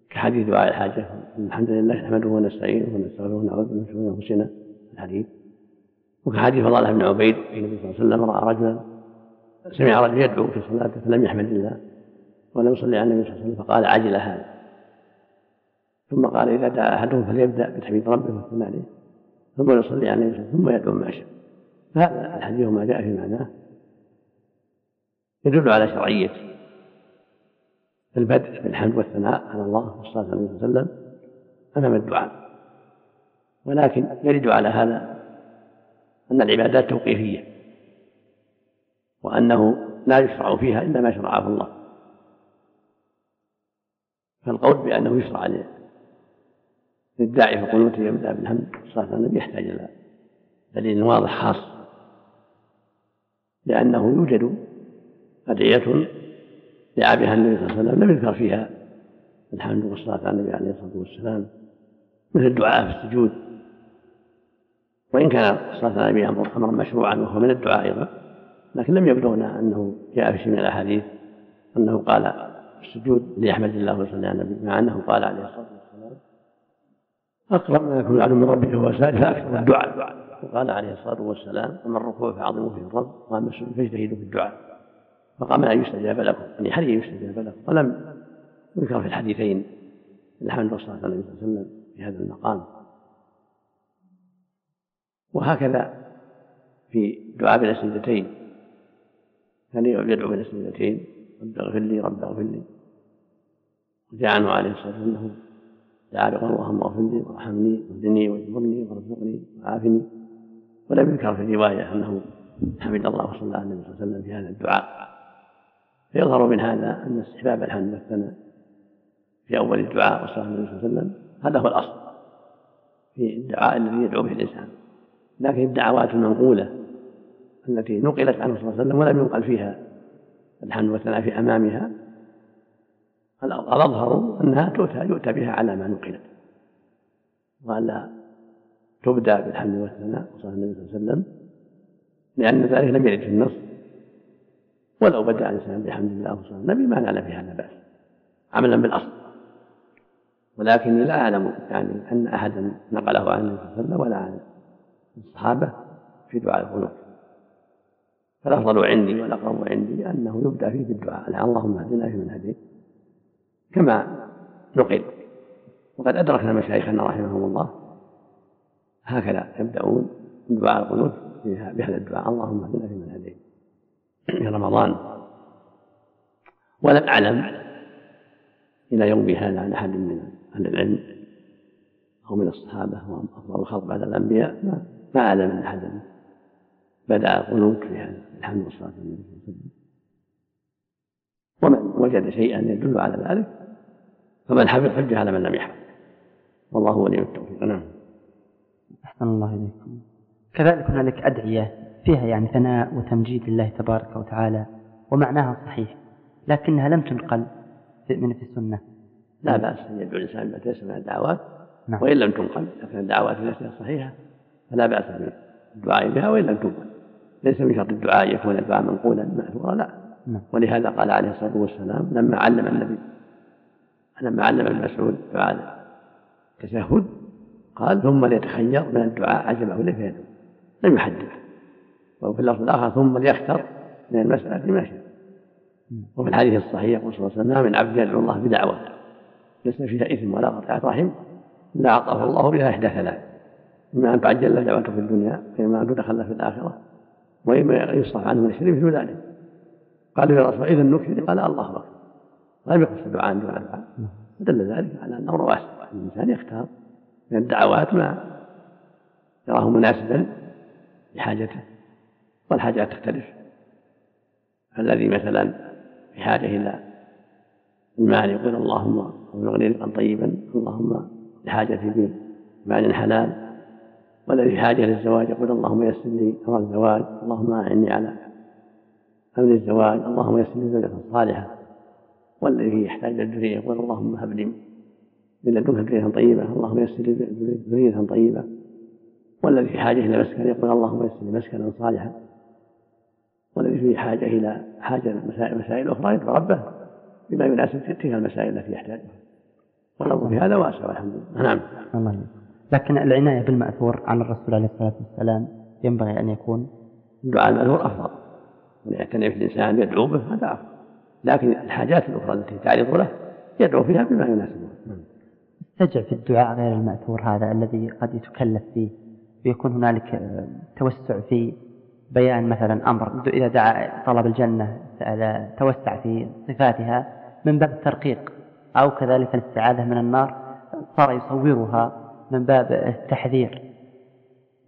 كحديث دعاء الحاجة الحمد لله نحمده ونستعينه ونستغفره ونعوذ بالله من شرور أنفسنا الحديث. وكحديث فضالة بن عبيد النبي صلى الله عليه وسلم رأى رجلا سمع رجلا يدعو في صلاته فلم يحمد الله ولم يصلي على النبي صلى الله عليه وسلم فقال عجل هذا. ثم قال إذا دعا أحدهم فليبدأ بتحميد ربه والثناء عليه ثم يصلي على النبي صلى الله عليه وسلم ثم يدعو ما شاء هذا الحديث وما جاء في معناه. يدل على شرعية البدء بالحمد والثناء على الله والصلاة عليه وسلم أمام الدعاء. ولكن يرد على هذا أن العبادات توقيفية. وأنه لا يشرع فيها إلا ما شرعه الله. فالقول بأنه يشرع للداعي في قنوته يبدأ بالحمد على النبي يحتاج إلى دليل واضح خاص. لأنه يوجد أدعية دعا بها النبي صلى الله عليه وسلم لم يذكر فيها الحمد والصلاة على النبي عليه الصلاة والسلام مثل الدعاء في السجود. وإن كان الصلاة على النبي أمرا مشروعا وهو من الدعاء أيضا لكن لم يبلغنا أنه جاء في شيء من الأحاديث أنه قال السجود ليحمد الله ويصلي على النبي مع أنه قال عليه الصلاة والسلام أقرب ما يكون العبد من ربه وهو سائل فأكثر الدعاء. وقال عليه الصلاة والسلام أما الركوع فعظموا فيه الرب وأما السجود فاجتهدوا في الدعاء. فقام أن يستجاب لكم يعني حري يستجاب لكم. ولم يذكر في الحديثين الحمد والصلاة على النبي صلى الله عليه وسلم في هذا المقام. وهكذا في دعاء بين السجدتين كان يدعو بين السجدتين رب اغفر لي رب اغفر لي. وجاء عنه عليه الصلاة والسلام أنه دعا بقول اللهم اغفر لي وارحمني واهدني واجبرني وارزقني وعافني. ولم يذكر في الروايه أنه حمد الله وصلى على النبي صلى الله عليه وسلم في هذا الدعاء. فيظهر من هذا أن استحباب الحمد والثناء في أول الدعاء وصلى النبي صلى الله عليه وسلم. هذا هو الأصل في الدعاء الذي يدعو به الإنسان. لكن الدعوات المنقولة التي نقلت عنه صلى الله عليه وسلم ولم ينقل فيها الحمد والثناء في أمامها الأظهر أنها تؤتى يؤتى بها على ما نقلت. وألا تبدأ بالحمد والثناء صلى الله عليه وسلم لأن ذلك لم يرد في النص. ولو بدأ الإنسان بحمد الله وصلى النبي ما نال في هذا بأس عملا بالأصل. ولكني لا أعلم يعني أن أحدا نقله عن النبي صلى الله عليه وسلم ولا عن الصحابة في دعاء القنوت فالأفضل عندي والأقرب عندي أنه يبدأ فيه بالدعاء اللهم اهدنا فيمن هديت كما نقل وقد أدركنا مشايخنا رحمهم الله هكذا يبدأون دعاء القنوت بهذا الدعاء. اللهم اهدنا فيمن هديت. في رمضان ولم أعلم إلى يوم هذا عن أحد من أهل العلم أو من الصحابة وهم أفضل الخلق بعد الأنبياء ما, أعلم أن أحدا بدأ القنوت في هذا الحمد والصلاة على النبي صلى الله عليه وسلم. ومن وجد شيئا يدل على ذلك فمن حفظ حجة على من لم يحفظ. والله ولي التوفيق. نعم. أحسن الله إليكم. كذلك هنالك أدعية فيها يعني ثناء وتمجيد لله تبارك وتعالى ومعناها صحيح لكنها لم تنقل من في السنة. لا بأس أن يدعو الإنسان بما تيسر من الدعوات نعم. وإن لم تنقل لكن الدعوات نفسها صحيحة فلا بأس بالدعاء بها وإن لم تنقل. ليس من شرط الدعاء يكون الدعاء منقولا مأثورا لا. نعم. ولهذا قال عليه الصلاة والسلام لما علم النبي لما علم ابن مسعود دعاء التشهد قال ثم ليتخير من الدعاء عجبه فيدعو لم يحدد وفي اللفظ الآخر ثم ليختر من المسألة ما شاء. وفي الحديث الصحيح يقول صلى الله عليه وسلم من عبد يدعو الله بدعوة ليس فيها إثم ولا قطعه رحم الا اعطاه الله بها إحدى ثلاث. إما أن تعجل له دعوته في الدنيا وإما أن تدخل في الآخرة. وإما يصرف عنه من الشرك مثل ذلك. قالوا يا رسول اذا نكثر قال الله أكبر. لم يقص دعاء دون دعاء دل ذلك على أنه واسع الانسان يختار من الدعوات ما يراه مناسبا لحاجته والحاجات تختلف. الذي مثلا في حاجة إلى المال يقول اللهم ارزقني رزقا طيبا اللهم لحاجتي بمال حلال. والذي في حاجة للزواج يقول اللهم يسر لي أمر الزواج. اللهم أعني على أمر الزواج. اللهم يسر لي زوجة صالحة. والذي يحتاج إلى الذرية. يقول اللهم هب لي من لدنك ذرية طيبة. اللهم يسر لي ذرية طيبة. والذي في حاجة إلى مسكن. يقول اللهم يسر لي مسكنا صالحا. والذي في حاجة إلى حاجة مسائل, مسائل أخرى يدعو ربه بما يناسب تلك المسائل التي يحتاجها. والأمر في هذا واسع والحمد لله. نعم. الله. لكن العناية بالمأثور عن الرسول عليه الصلاة والسلام ينبغي أن يكون الدعاء المأثور أفضل. ويعتني في الإنسان يدعو به هذا أفضل. لكن الحاجات الأخرى التي تعرض له يدعو فيها بما يناسبه. استجع في الدعاء غير المأثور هذا الذي قد يتكلف فيه. ويكون هنالك آه، توسع في بيان مثلا أمر. إذا دعا طلب الجنة توسع في صفاتها من باب الترقيق. أو كذلك الاستعاذة من النار صار يصورها من باب التحذير.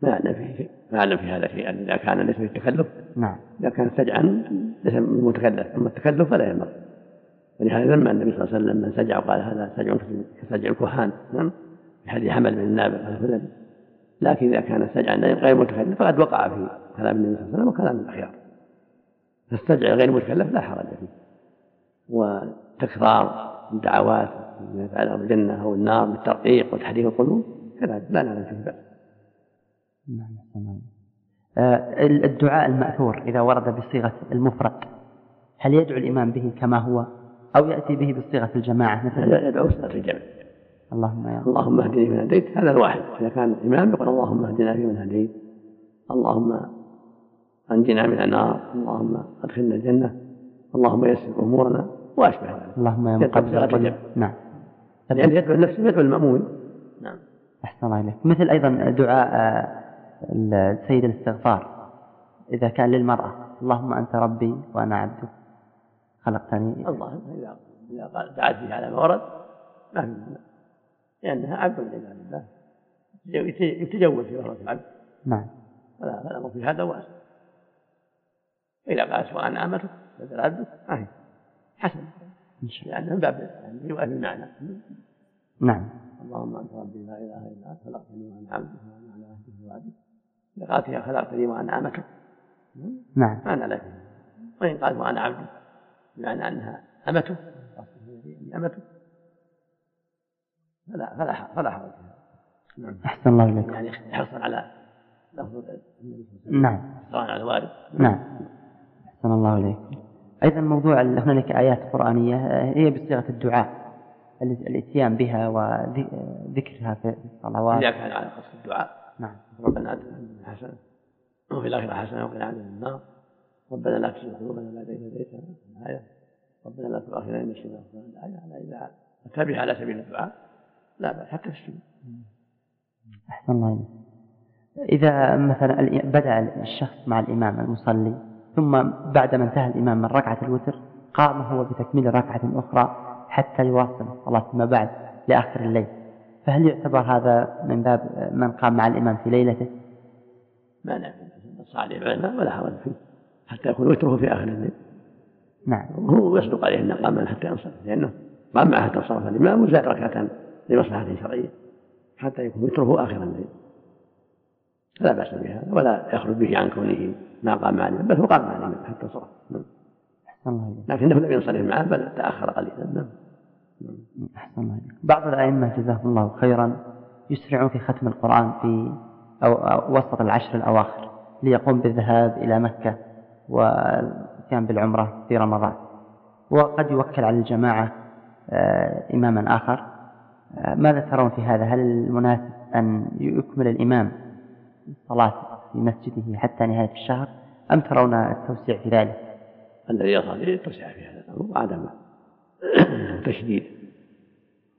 ما أعلم في شيء ما أعلم في هذا شيئا. إذا كان ليس في التكلف نعم. إذا كان سجعا ليس متكلف. أما التكلف فلا ينبغي. ولهذا لما النبي صلى الله عليه وسلم من سجع وقال هذا سجع كسجع الكهان نعم في حديث حمل من النابل الخزرجي لكن إذا كان سجعا غير متكلف فقد وقع في كلام النبي صلى الله عليه وسلم وكلام الأخيار. فالسجع غير متكلف لا حرج فيه. وتكرار الدعوات بما يتعلق بالجنة أو النار بالترقيق وتحريك القلوب كذلك لا نعلم فيه بأس. نعم آه، الدعاء المأثور إذا ورد بصيغة المفرد هل يدعو الإمام به كما هو؟ أو يأتي به بصيغة الجماعة مثل يدعو صيغة الجمع اللهم يا اللهم اهدني فيمن هديت هذا الواحد. إذا كان الإمام يقول اللهم اهدنا فيمن هديت اللهم أنجنا من النار اللهم أدخلنا الجنة اللهم يسر أمورنا وأشبه ذلك اللهم يا مقدر نعم. يعني يدعو النفس يدعو المأمون. نعم. أحسن الله إليك. مثل أيضا دعاء آه، سيد الاستغفار. إذا كان للمرأة اللهم أنت ربي وأنا عبدك. خلقتني. الله إذا إذا قال دعت به على ما ورد ما في لأنها عبد من عباد الله يتجول في ظهر العبد نعم. فلا فالأمر في هذا واسع إذا قال سواء أمتك بدل عبدك. ما هي؟ حسن. لأنه من باب يعني يؤهل المعنى. نعم. اللهم أنت ربي لا إله إلا أنت خلقتني وأنا عبدك وأنا على عهدك ووعدك. يا خلقتني وأنا أمتك. نعم. معنى فيه وإن قال وأنا عبدك بمعنى أنها أمته أمته فلا فلا فلا حرج نعم. أحسن الله إليك. يعني حرصا على لفظ نعم. حرصا على الوارد. نعم. أحسن الله إليك. أيضا موضوع هنالك آيات قرآنية هي بصيغة الدعاء الإتيان بها وذكرها في الصلوات. إذا كان على قصد الدعاء. نعم. ربنا آتنا حسنة وفي الآخرة حسنة وقنا عذاب النار. ربنا لا تزغ قلوبنا بعد إذ هديتنا. الآية ربنا لا تؤاخذنا إن نسينا. الآية على إذا بها على سبيل الدعاء. لا بأس حتى في السنة أحسن الله إذا مثلا بدأ الشخص مع الإمام المصلي ثم بعدما انتهى الإمام من ركعة الوتر قام هو بتكميل ركعة أخرى حتى يواصل الصلاة فيما بعد لآخر الليل. فهل يعتبر هذا من باب من قام مع الإمام في ليلته؟ ما لا صالح العلماء ولا حرج فيه. حتى يكون وتره في آخر الليل. نعم. هو يصدق عليه أنه قام حتى ينصرف لأنه قام معه حتى انصرف الإمام وزاد ركعة لمصلحة شرعية حتى يكون وتره آخر الليل. لا بأس بهذا ولا يخرج به عن كونه ما قام الإمام بل هو قام الإمام حتى انصرف نعم. لكنه لم ينصرف معه بل تأخر قليلا. نعم. أحسن الله بعض الأئمة جزاهم الله خيرا يسرعون في ختم القرآن في أو, أو وسط العشر الأواخر ليقوم بالذهاب إلى مكة والاتيان بالعمرة في رمضان. وقد يوكل على الجماعة آه، إماما آخر. آه، ماذا ترون في هذا؟ هل المناسب أن يكمل الإمام؟ الصلاة في مسجده حتى نهاية الشهر؟ أم ترون التوسيع في ذلك؟ الذي يصلي يتوسع في هذا الأمر وعدم تشديد.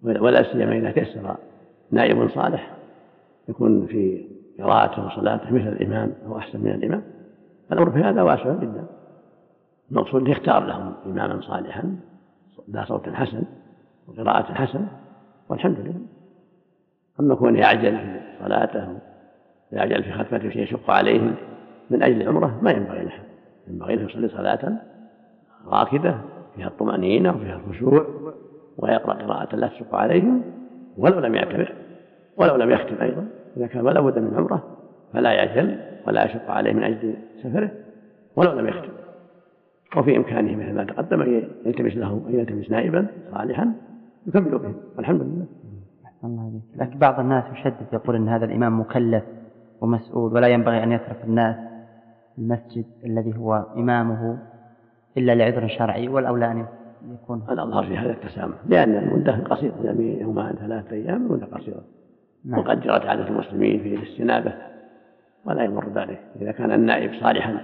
ولا سيما إذا تيسر نائب صالح يكون في قراءته وصلاته مثل الإمام أو أحسن من الإمام. الأمر في هذا واسع جدا. المقصود يختار لهم إماما صالحا ذا صوت حسن وقراءة حسنة والحمد لله. أما كونه يعجل في صلاته يعجل في ختمته شيء يشق عليهم من أجل العمرة ما ينبغي له ينبغي له يصلي صلاة راكدة فيها الطمأنينة وفيها الخشوع ويقرأ قراءة لا تشق عليهم ولو لم يعتبر ولو لم يختم أيضا. إذا كان ولا بد من عمرة فلا يعجل ولا يشق عليه من أجل سفره ولو لم يختم. وفي إمكانه مثل ما تقدم أن يلتمس له أن يلتمس نائبا صالحا يكمل به. والحمد لله. الله لكن بعض الناس يشدد يقول أن هذا الإمام مكلف. ومسؤول ولا ينبغي أن يترك الناس المسجد الذي هو إمامه إلا لعذر شرعي والأولى أن يكون الأظهر في هذا التسامح لأن المدة قصيرة يومان ثلاثة أيام مدة قصيرة. نعم. وقد جرت عادة المسلمين في الاستنابة ولا يمر ذلك. إذا كان النائب صالحا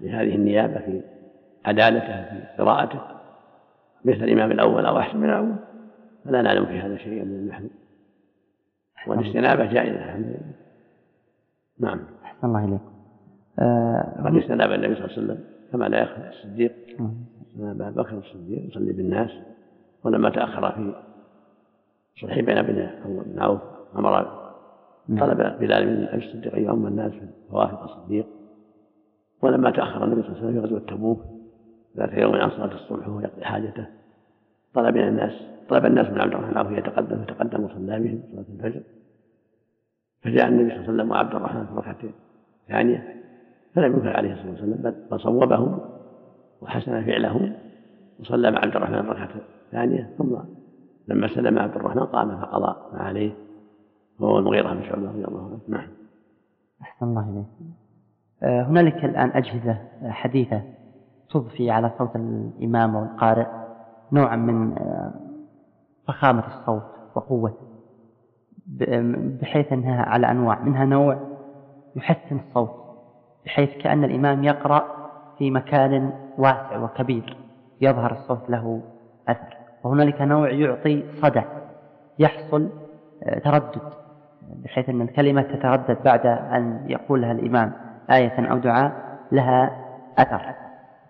لهذه النيابة في عدالته في قراءته مثل الإمام الأول أو أحسن من الأول فلا نعلم في هذا شيئا من المحذور والاستنابة جائزة الحمد لله. نعم. أحسن الله إليكم. آه قد استناب النبي صلى الله عليه وسلم كما لا يخفى الصديق. أبا بكر الصديق يصلي بالناس. ولما تأخر في صلح بين ابن بن عوف أمر نعم. طلب بلال من أبي الصديق أن يؤم الناس في توافق الصديق ولما تأخر النبي صلى الله عليه وسلم في غزوة تبوك. ذات يوم عن صلاة الصبح وهو يقضي حاجته. طلب من الناس طلب الناس من عبد الرحمن العوف يتقدم فتقدم وصلى بهم صلاة الفجر. فجاء النبي صلى الله عليه وسلم وعبد الرحمن في الركعة الثانية فلم ينكر عليه الصلاة والسلام بل صوبهم وحسن فعله وصلى مع عبد الرحمن الركعة الثانية ثم لما سلم عبد الرحمن قام فقضى ما عليه وهو المغيرة بن شعبة رضي الله عنه. نعم. أحسن الله إليك. آه، هنالك الآن أجهزة حديثة تضفي على صوت الإمام والقارئ نوعا من آه، فخامة الصوت وقوته بحيث أنها على أنواع منها نوع يحسن الصوت بحيث كأن الإمام يقرأ في مكان واسع وكبير يظهر الصوت له أثر. وهنالك نوع يعطي صدى يحصل آه، تردد بحيث أن الكلمة تتردد بعد أن يقولها الإمام آية أو دعاء لها أثر.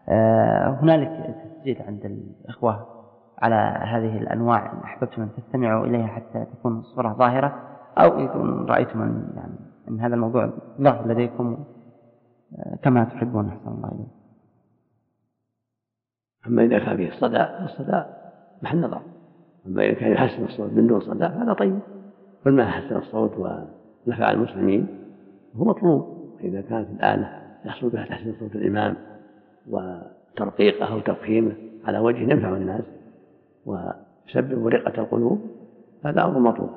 آه، هنالك تسجيل عند الإخوة. على هذه الأنواع. إن أحببتم أن تستمعوا إليها حتى تكون الصورة ظاهرة أو إن رأيتم أن يعني أن هذا الموضوع ظاهر لديكم آه، كما تحبون. أحسن الله إليكم. أما إذا كان فيه الصدى فالصدى محل نظر. أما إذا كان يحسن الصوت من دون صدى فهذا طيب. كل ما حسن الصوت ونفع المسلمين هو مطلوب. إذا كانت الآلة يحصل بها تحسين صوت الإمام وترقيقه أو تفخيمه على وجه ينفع الناس. ويسبب رقة القلوب هذا أمر مطلوب.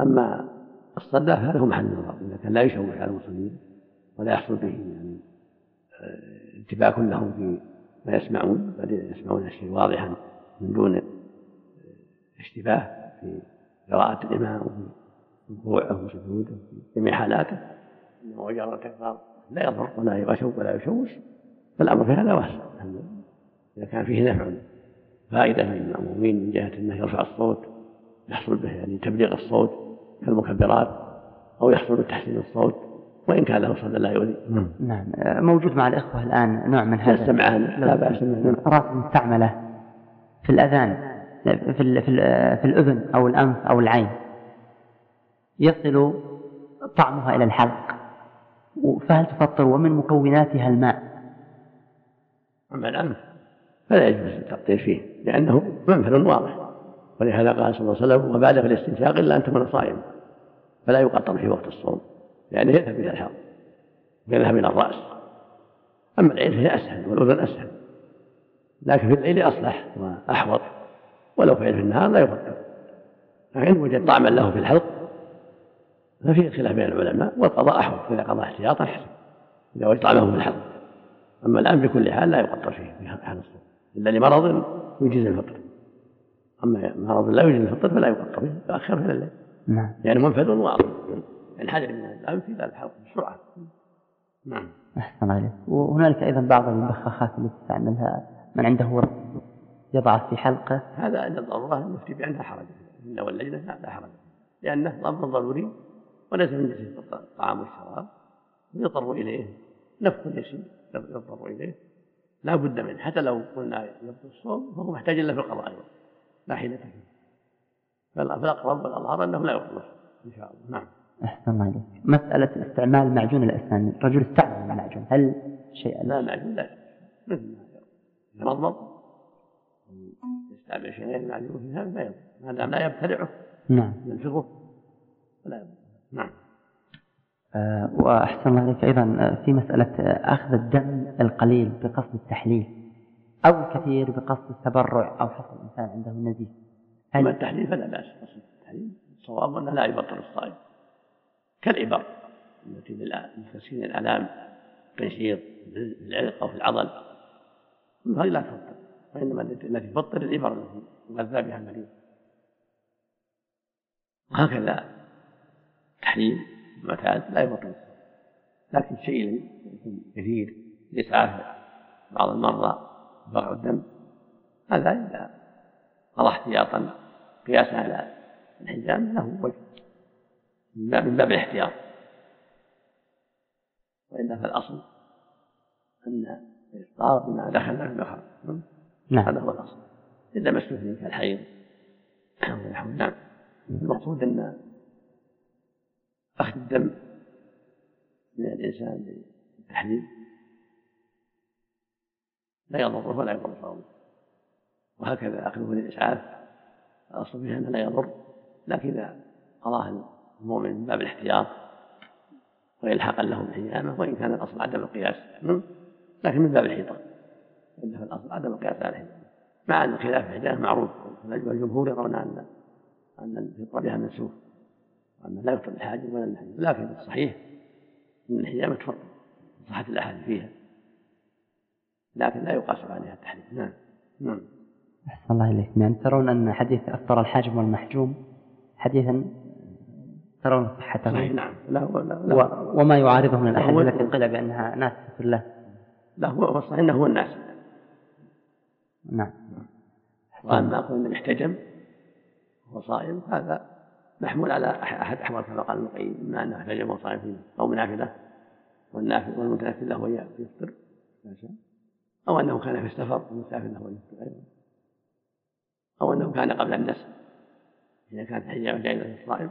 أما الصدى فهذا هو محل النظر إذا كان لا يشوش على المصلين ولا يحصل به يعني آه، انتباك لهم في ما يسمعون بل يسمعون الشيء واضحا من دون آه، اشتباه في قراءة الإمام وفي ركوعه وسجوده في جميع حالاته. إنه مجرد تكرار لا يضر ولا يغشو ولا يشوش فالأمر في هذا واسع. إذا كان فيه نفع فائدة للمأمومين من جهة أنه يرفع الصوت يحصل به يعني تبليغ الصوت كالمكبرات أو يحصل بتحسين الصوت وإن كان له صدى لا يؤذي. نعم. آه، موجود مع الإخوة الآن نوع من هذا. السمعان لا بأس الآلات المستعملة في الأذان في ال- في ال- في الأذن أو الأنف أو العين. يصل طعمها إلى الحلق. فهل تفطر؟ ومن مكوناتها الماء؟ أما الأنف. فلا يجوز التقطير فيه لأنه منفذ واضح. ولهذا قال صلى الله عليه وسلم وبالغ في الاستنشاق إلا أن تكون صائما فلا يقطر في وقت الصوم لأنه يذهب إلى الحلق يذهب إلى الرأس. أما العين فهي أسهل والأذن أسهل. لكن في الليل أصلح وأحوط ولو فعل في النهار لا يفطر لكن وجد طعما له في الحلق ففيه خلاف بين العلماء والقضاء أحوط إذا قضى احتياطا حسن إذا وجد طعمه في الحلق. أما الآن بكل حال لا يقطر فيه في حال الصوم. إلا لمرض يجيز الفطر. أما مرض لا يجيز الفطر فلا يقطر فيه يؤخر إلى الليل. نعم. يعني منفذ واضح. ينحدر من الأنف إلى الحلق بسرعة. نعم. أحسن عليك وهنالك أيضا بعض البخاخات التي تستعملها من عنده ورم يضعه في حلقة. هذا عند الضرورة المفتي بأنها حرج. إنه واللجنة لا حرج. لأنه أمر ضروري وليس من جنس الطعام والشراب. يضطر إليه. نفخ يسير يضطر إليه. لا بد منه. حتى لو قلنا يبطل الصوم فهو محتاج إلا في القضاء أيضا لا حيلة فيه. فالأقرب والأظهر أنه لا يبطل إن شاء الله. نعم. أحسن الله عليك مسألة استعمال معجون الأسنان. الرجل استعمل المعجون هل شيء؟ لا معجون لا. مثل ما يمضمض يستعمل شيء غير المعجون في هذا لا يضر ما دام لا يبتلعه. نعم. ينفضه ولا يضر نعم. وأحسن الله عليك أيضا آه، في مسألة آه، أخذ الدم القليل بقصد التحليل أو الكثير بقصد التبرع أو حصل الإنسان عنده نزيف. أما التحليل فلا بأس أصل التحليل الصواب أنه لا يبطل الصائم كالإبر التي لتسكين الآلام تنشيط في العرق أو في العضل. هذه لا تفطر وإنما التي تفطر الإبر التي يغذى بها المريض. وهكذا تحليل المعتاد لا يبطل. لكن يكون كثير لإسعاف بعض المرضى ضرع الدم. هذا إذا قضى احتياطا قياسا على الحزام له وجه. من باب من باب الاحتياط. وإلا فالأصل أن الإفطار بما دخل في المخرج نعم. هذا هو الأصل. إلا ما استثني كالحيض ونحو نعم المقصود أن أخذ الدم من الإنسان للتحليل لا يضره ولا يضر صومه وهكذا أخذه للإسعاف. الأصل فيها أنه لا يضر لكن إذا قضاه المؤمن من باب الاحتياط وإلحاقا له بالحجامة وإن كان الأصل عدم القياس لكن من باب الحيطة إلا في الأصل عدم القياس على الحجامة. مع أن خلاف الحجامة معروف والجمهور يرون أن أن الفطر بها منسوخ. وأن لا يفطر الحاجب ولا الحاجب لكن الصحيح أن الحجامة تفطر صحة الأحاديث فيها. لكن لا يقاس عليها التحريم. نعم. نعم. أحسن الله إليك. يعني ترون أن حديث أفطر الحاجم والمحجوم حديثا ترون صحته صحيح نعم. لا هو لا, لا, و... وما يعارضه من الأحاديث التي قيل بأنها ناسخة له. لا هو هو الصحيح أنه هو الناس. نعم. وأما أقول أنه احتجم وهو صائم هذا محمول على أح- أحد أحوال كما قال ابن القيم إما أنه احتجم وهو صائم في صوم نافلة والنافل والمتنفل له أن يفطر أو أنه كان في السفر والمسافر له أن يفطر أيضا سواء كان قبل النسل إذا كانت حجامة جائزة الصائم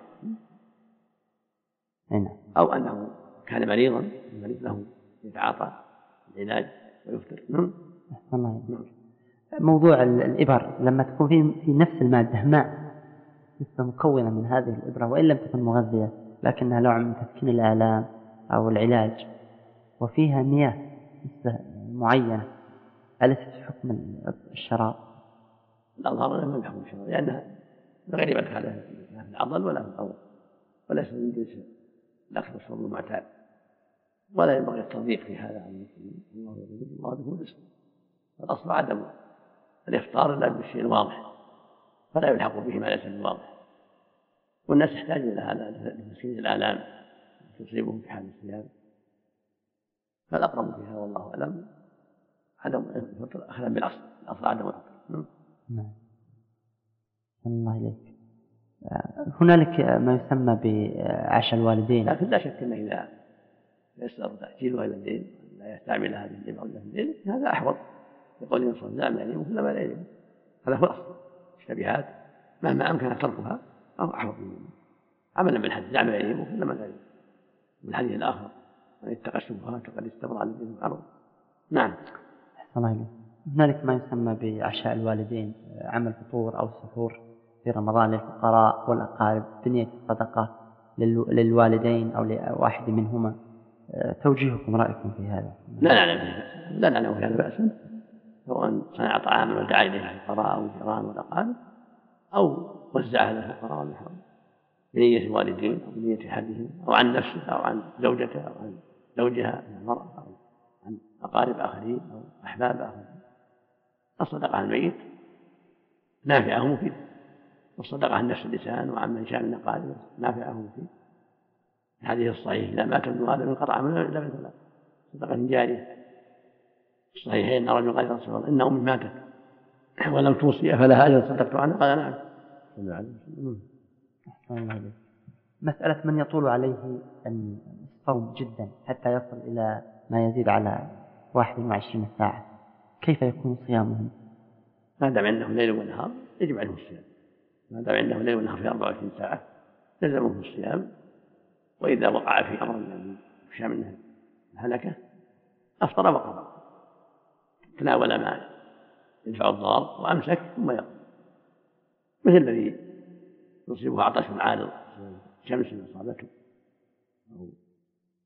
نعم أو أنه كان مريضا المريض له يتعاطى العلاج ويفطر. نعم. الله. موضوع ال- الإبر لما تكون في في نفس المادة ماء مثل مكونة من هذه الإبرة وإن لم تكن مغذية لكنها نوع من تسكين الآلام أو العلاج. وفيها مياه نسبة معينة أليست في حكم ال- الشراب؟ الأظهر أنه لم يحكم الشرع لأنها غير مدخلة لا في العضل ولا في الأول وليس من جنس الأكل والشرب المعتاد ولا ينبغي التضييق في هذا. عن المسلمين الله يقول الله هو الرزق الأصل عدم الإفطار إلا بالشيء الواضح فلا يلحق به ما ليس بواضح والناس يحتاجون إلى هذا لتسكين الآلام تصيبهم في حال الصيام. فالأقرب فيها والله أعلم عدم الفطر أخذا بالأصل الأصل عدم الفطر. نعم. نعم. الله إليك. آه، هنالك ما يسمى بعشاء الوالدين. لكن لا شك أنه إذا يسر تاجيلها إلى الليل لا يستعمل هذه في الليل هذا أحوط. يقول الانسان صلى الله عليه وسلم لا يلزم هذا هو الأصل. الاشتباهات مهما أمكن تركها احوط من عملا بالحديث دع ما يليمه كل ما لا يليمه والحديث الآخر من اتقى الشبهات فقد استبرع لدينه الأرض نعم. أحسن الله هنالك ما يسمى بعشاء الوالدين عمل فطور أو سحور في رمضان للفقراء والأقارب بنية الصدقة للو- للوالدين أو لواحد منهما. آه، توجيهكم رأيكم في هذا؟ لا نعلم لا نعلم في هذا بأسا سواء صنع طعاما ودعا إليه الفقراء أو الجيران والأقارب. أو وزعه على الفقراء والمحروم بنية الوالدين أو بنية أحدهم أو عن نفسه أو عن زوجته أو عن زوجها من المرأة أو عن أقارب آخرين أو أحباب آخرين. الصدقة على الميت نافعة ومفيدة والصدقة عن نفس اللسان وعن من شاء من اقاربه نافعة ومفيدة الحديث الصحيح إذا مات ابن آدم انقطع عمله إلا من ثلاث صدقة جارية. الصحيحين أن رجل قال رسول الله ان امي ماتت. ولم توصي افلها اجر صدقت عنها. قال نعم. صلى عليه وسلم. مسألة من يطول عليه الصوم جدا حتى يصل إلى ما يزيد على 21 ساعة. كيف يكون صيامهم؟ ما دام عنده ليل ونهار يجب عليه الصيام. ما دام عنده ليل ونهار في 24 ساعة يلزمه الصيام. وإذا وقع في أمر الذي يخشى منه الهلكة أفطر وقضى تناول ما يدفع الضار وأمسك ثم يقضي. مثل الذي يصيبه عطش عارض شمس اصابته أو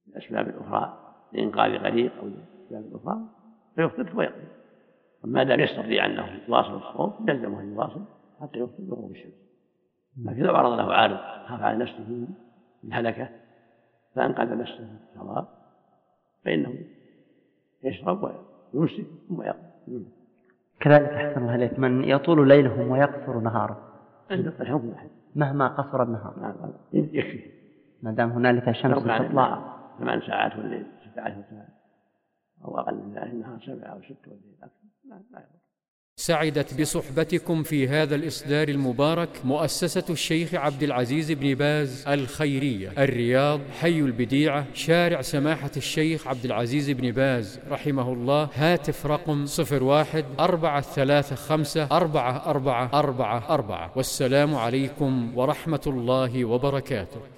الاسباب الاخرى لإنقاذ غريق أو الاسباب الاخرى فيفطر ثم يقضي. ما دام يستطيع أنه يواصل الصوم يلزمه أن يواصل حتى يفطر بغروب الشمس. لكن لو عرض له عارض خاف على نفسه الهلكه فأنقذ نفسه من الصواب فإنه يشرب ويمسك ثم يقضي. كذلك أحسن الله إليك. من يطول ليلهم ويقصر نهاره. الحكم. مهما قصر النهار. نعم يكفي. ما دام هنالك شمس تطلع. ثمان ساعات والليل ست عشر ساعة أو أقل من ذلك النهار سبعة أو ست والليل أكثر. لا لا يضر. سعدت بصحبتكم في هذا الإصدار المبارك مؤسسة الشيخ عبد العزيز بن باز الخيرية الرياض حي البديعة شارع سماحة الشيخ عبد العزيز بن باز رحمه الله هاتف رقم صفر واحد أربعة ثلاثة خمسة أربعة أربعة أربعة أربعة. والسلام عليكم ورحمة الله وبركاته.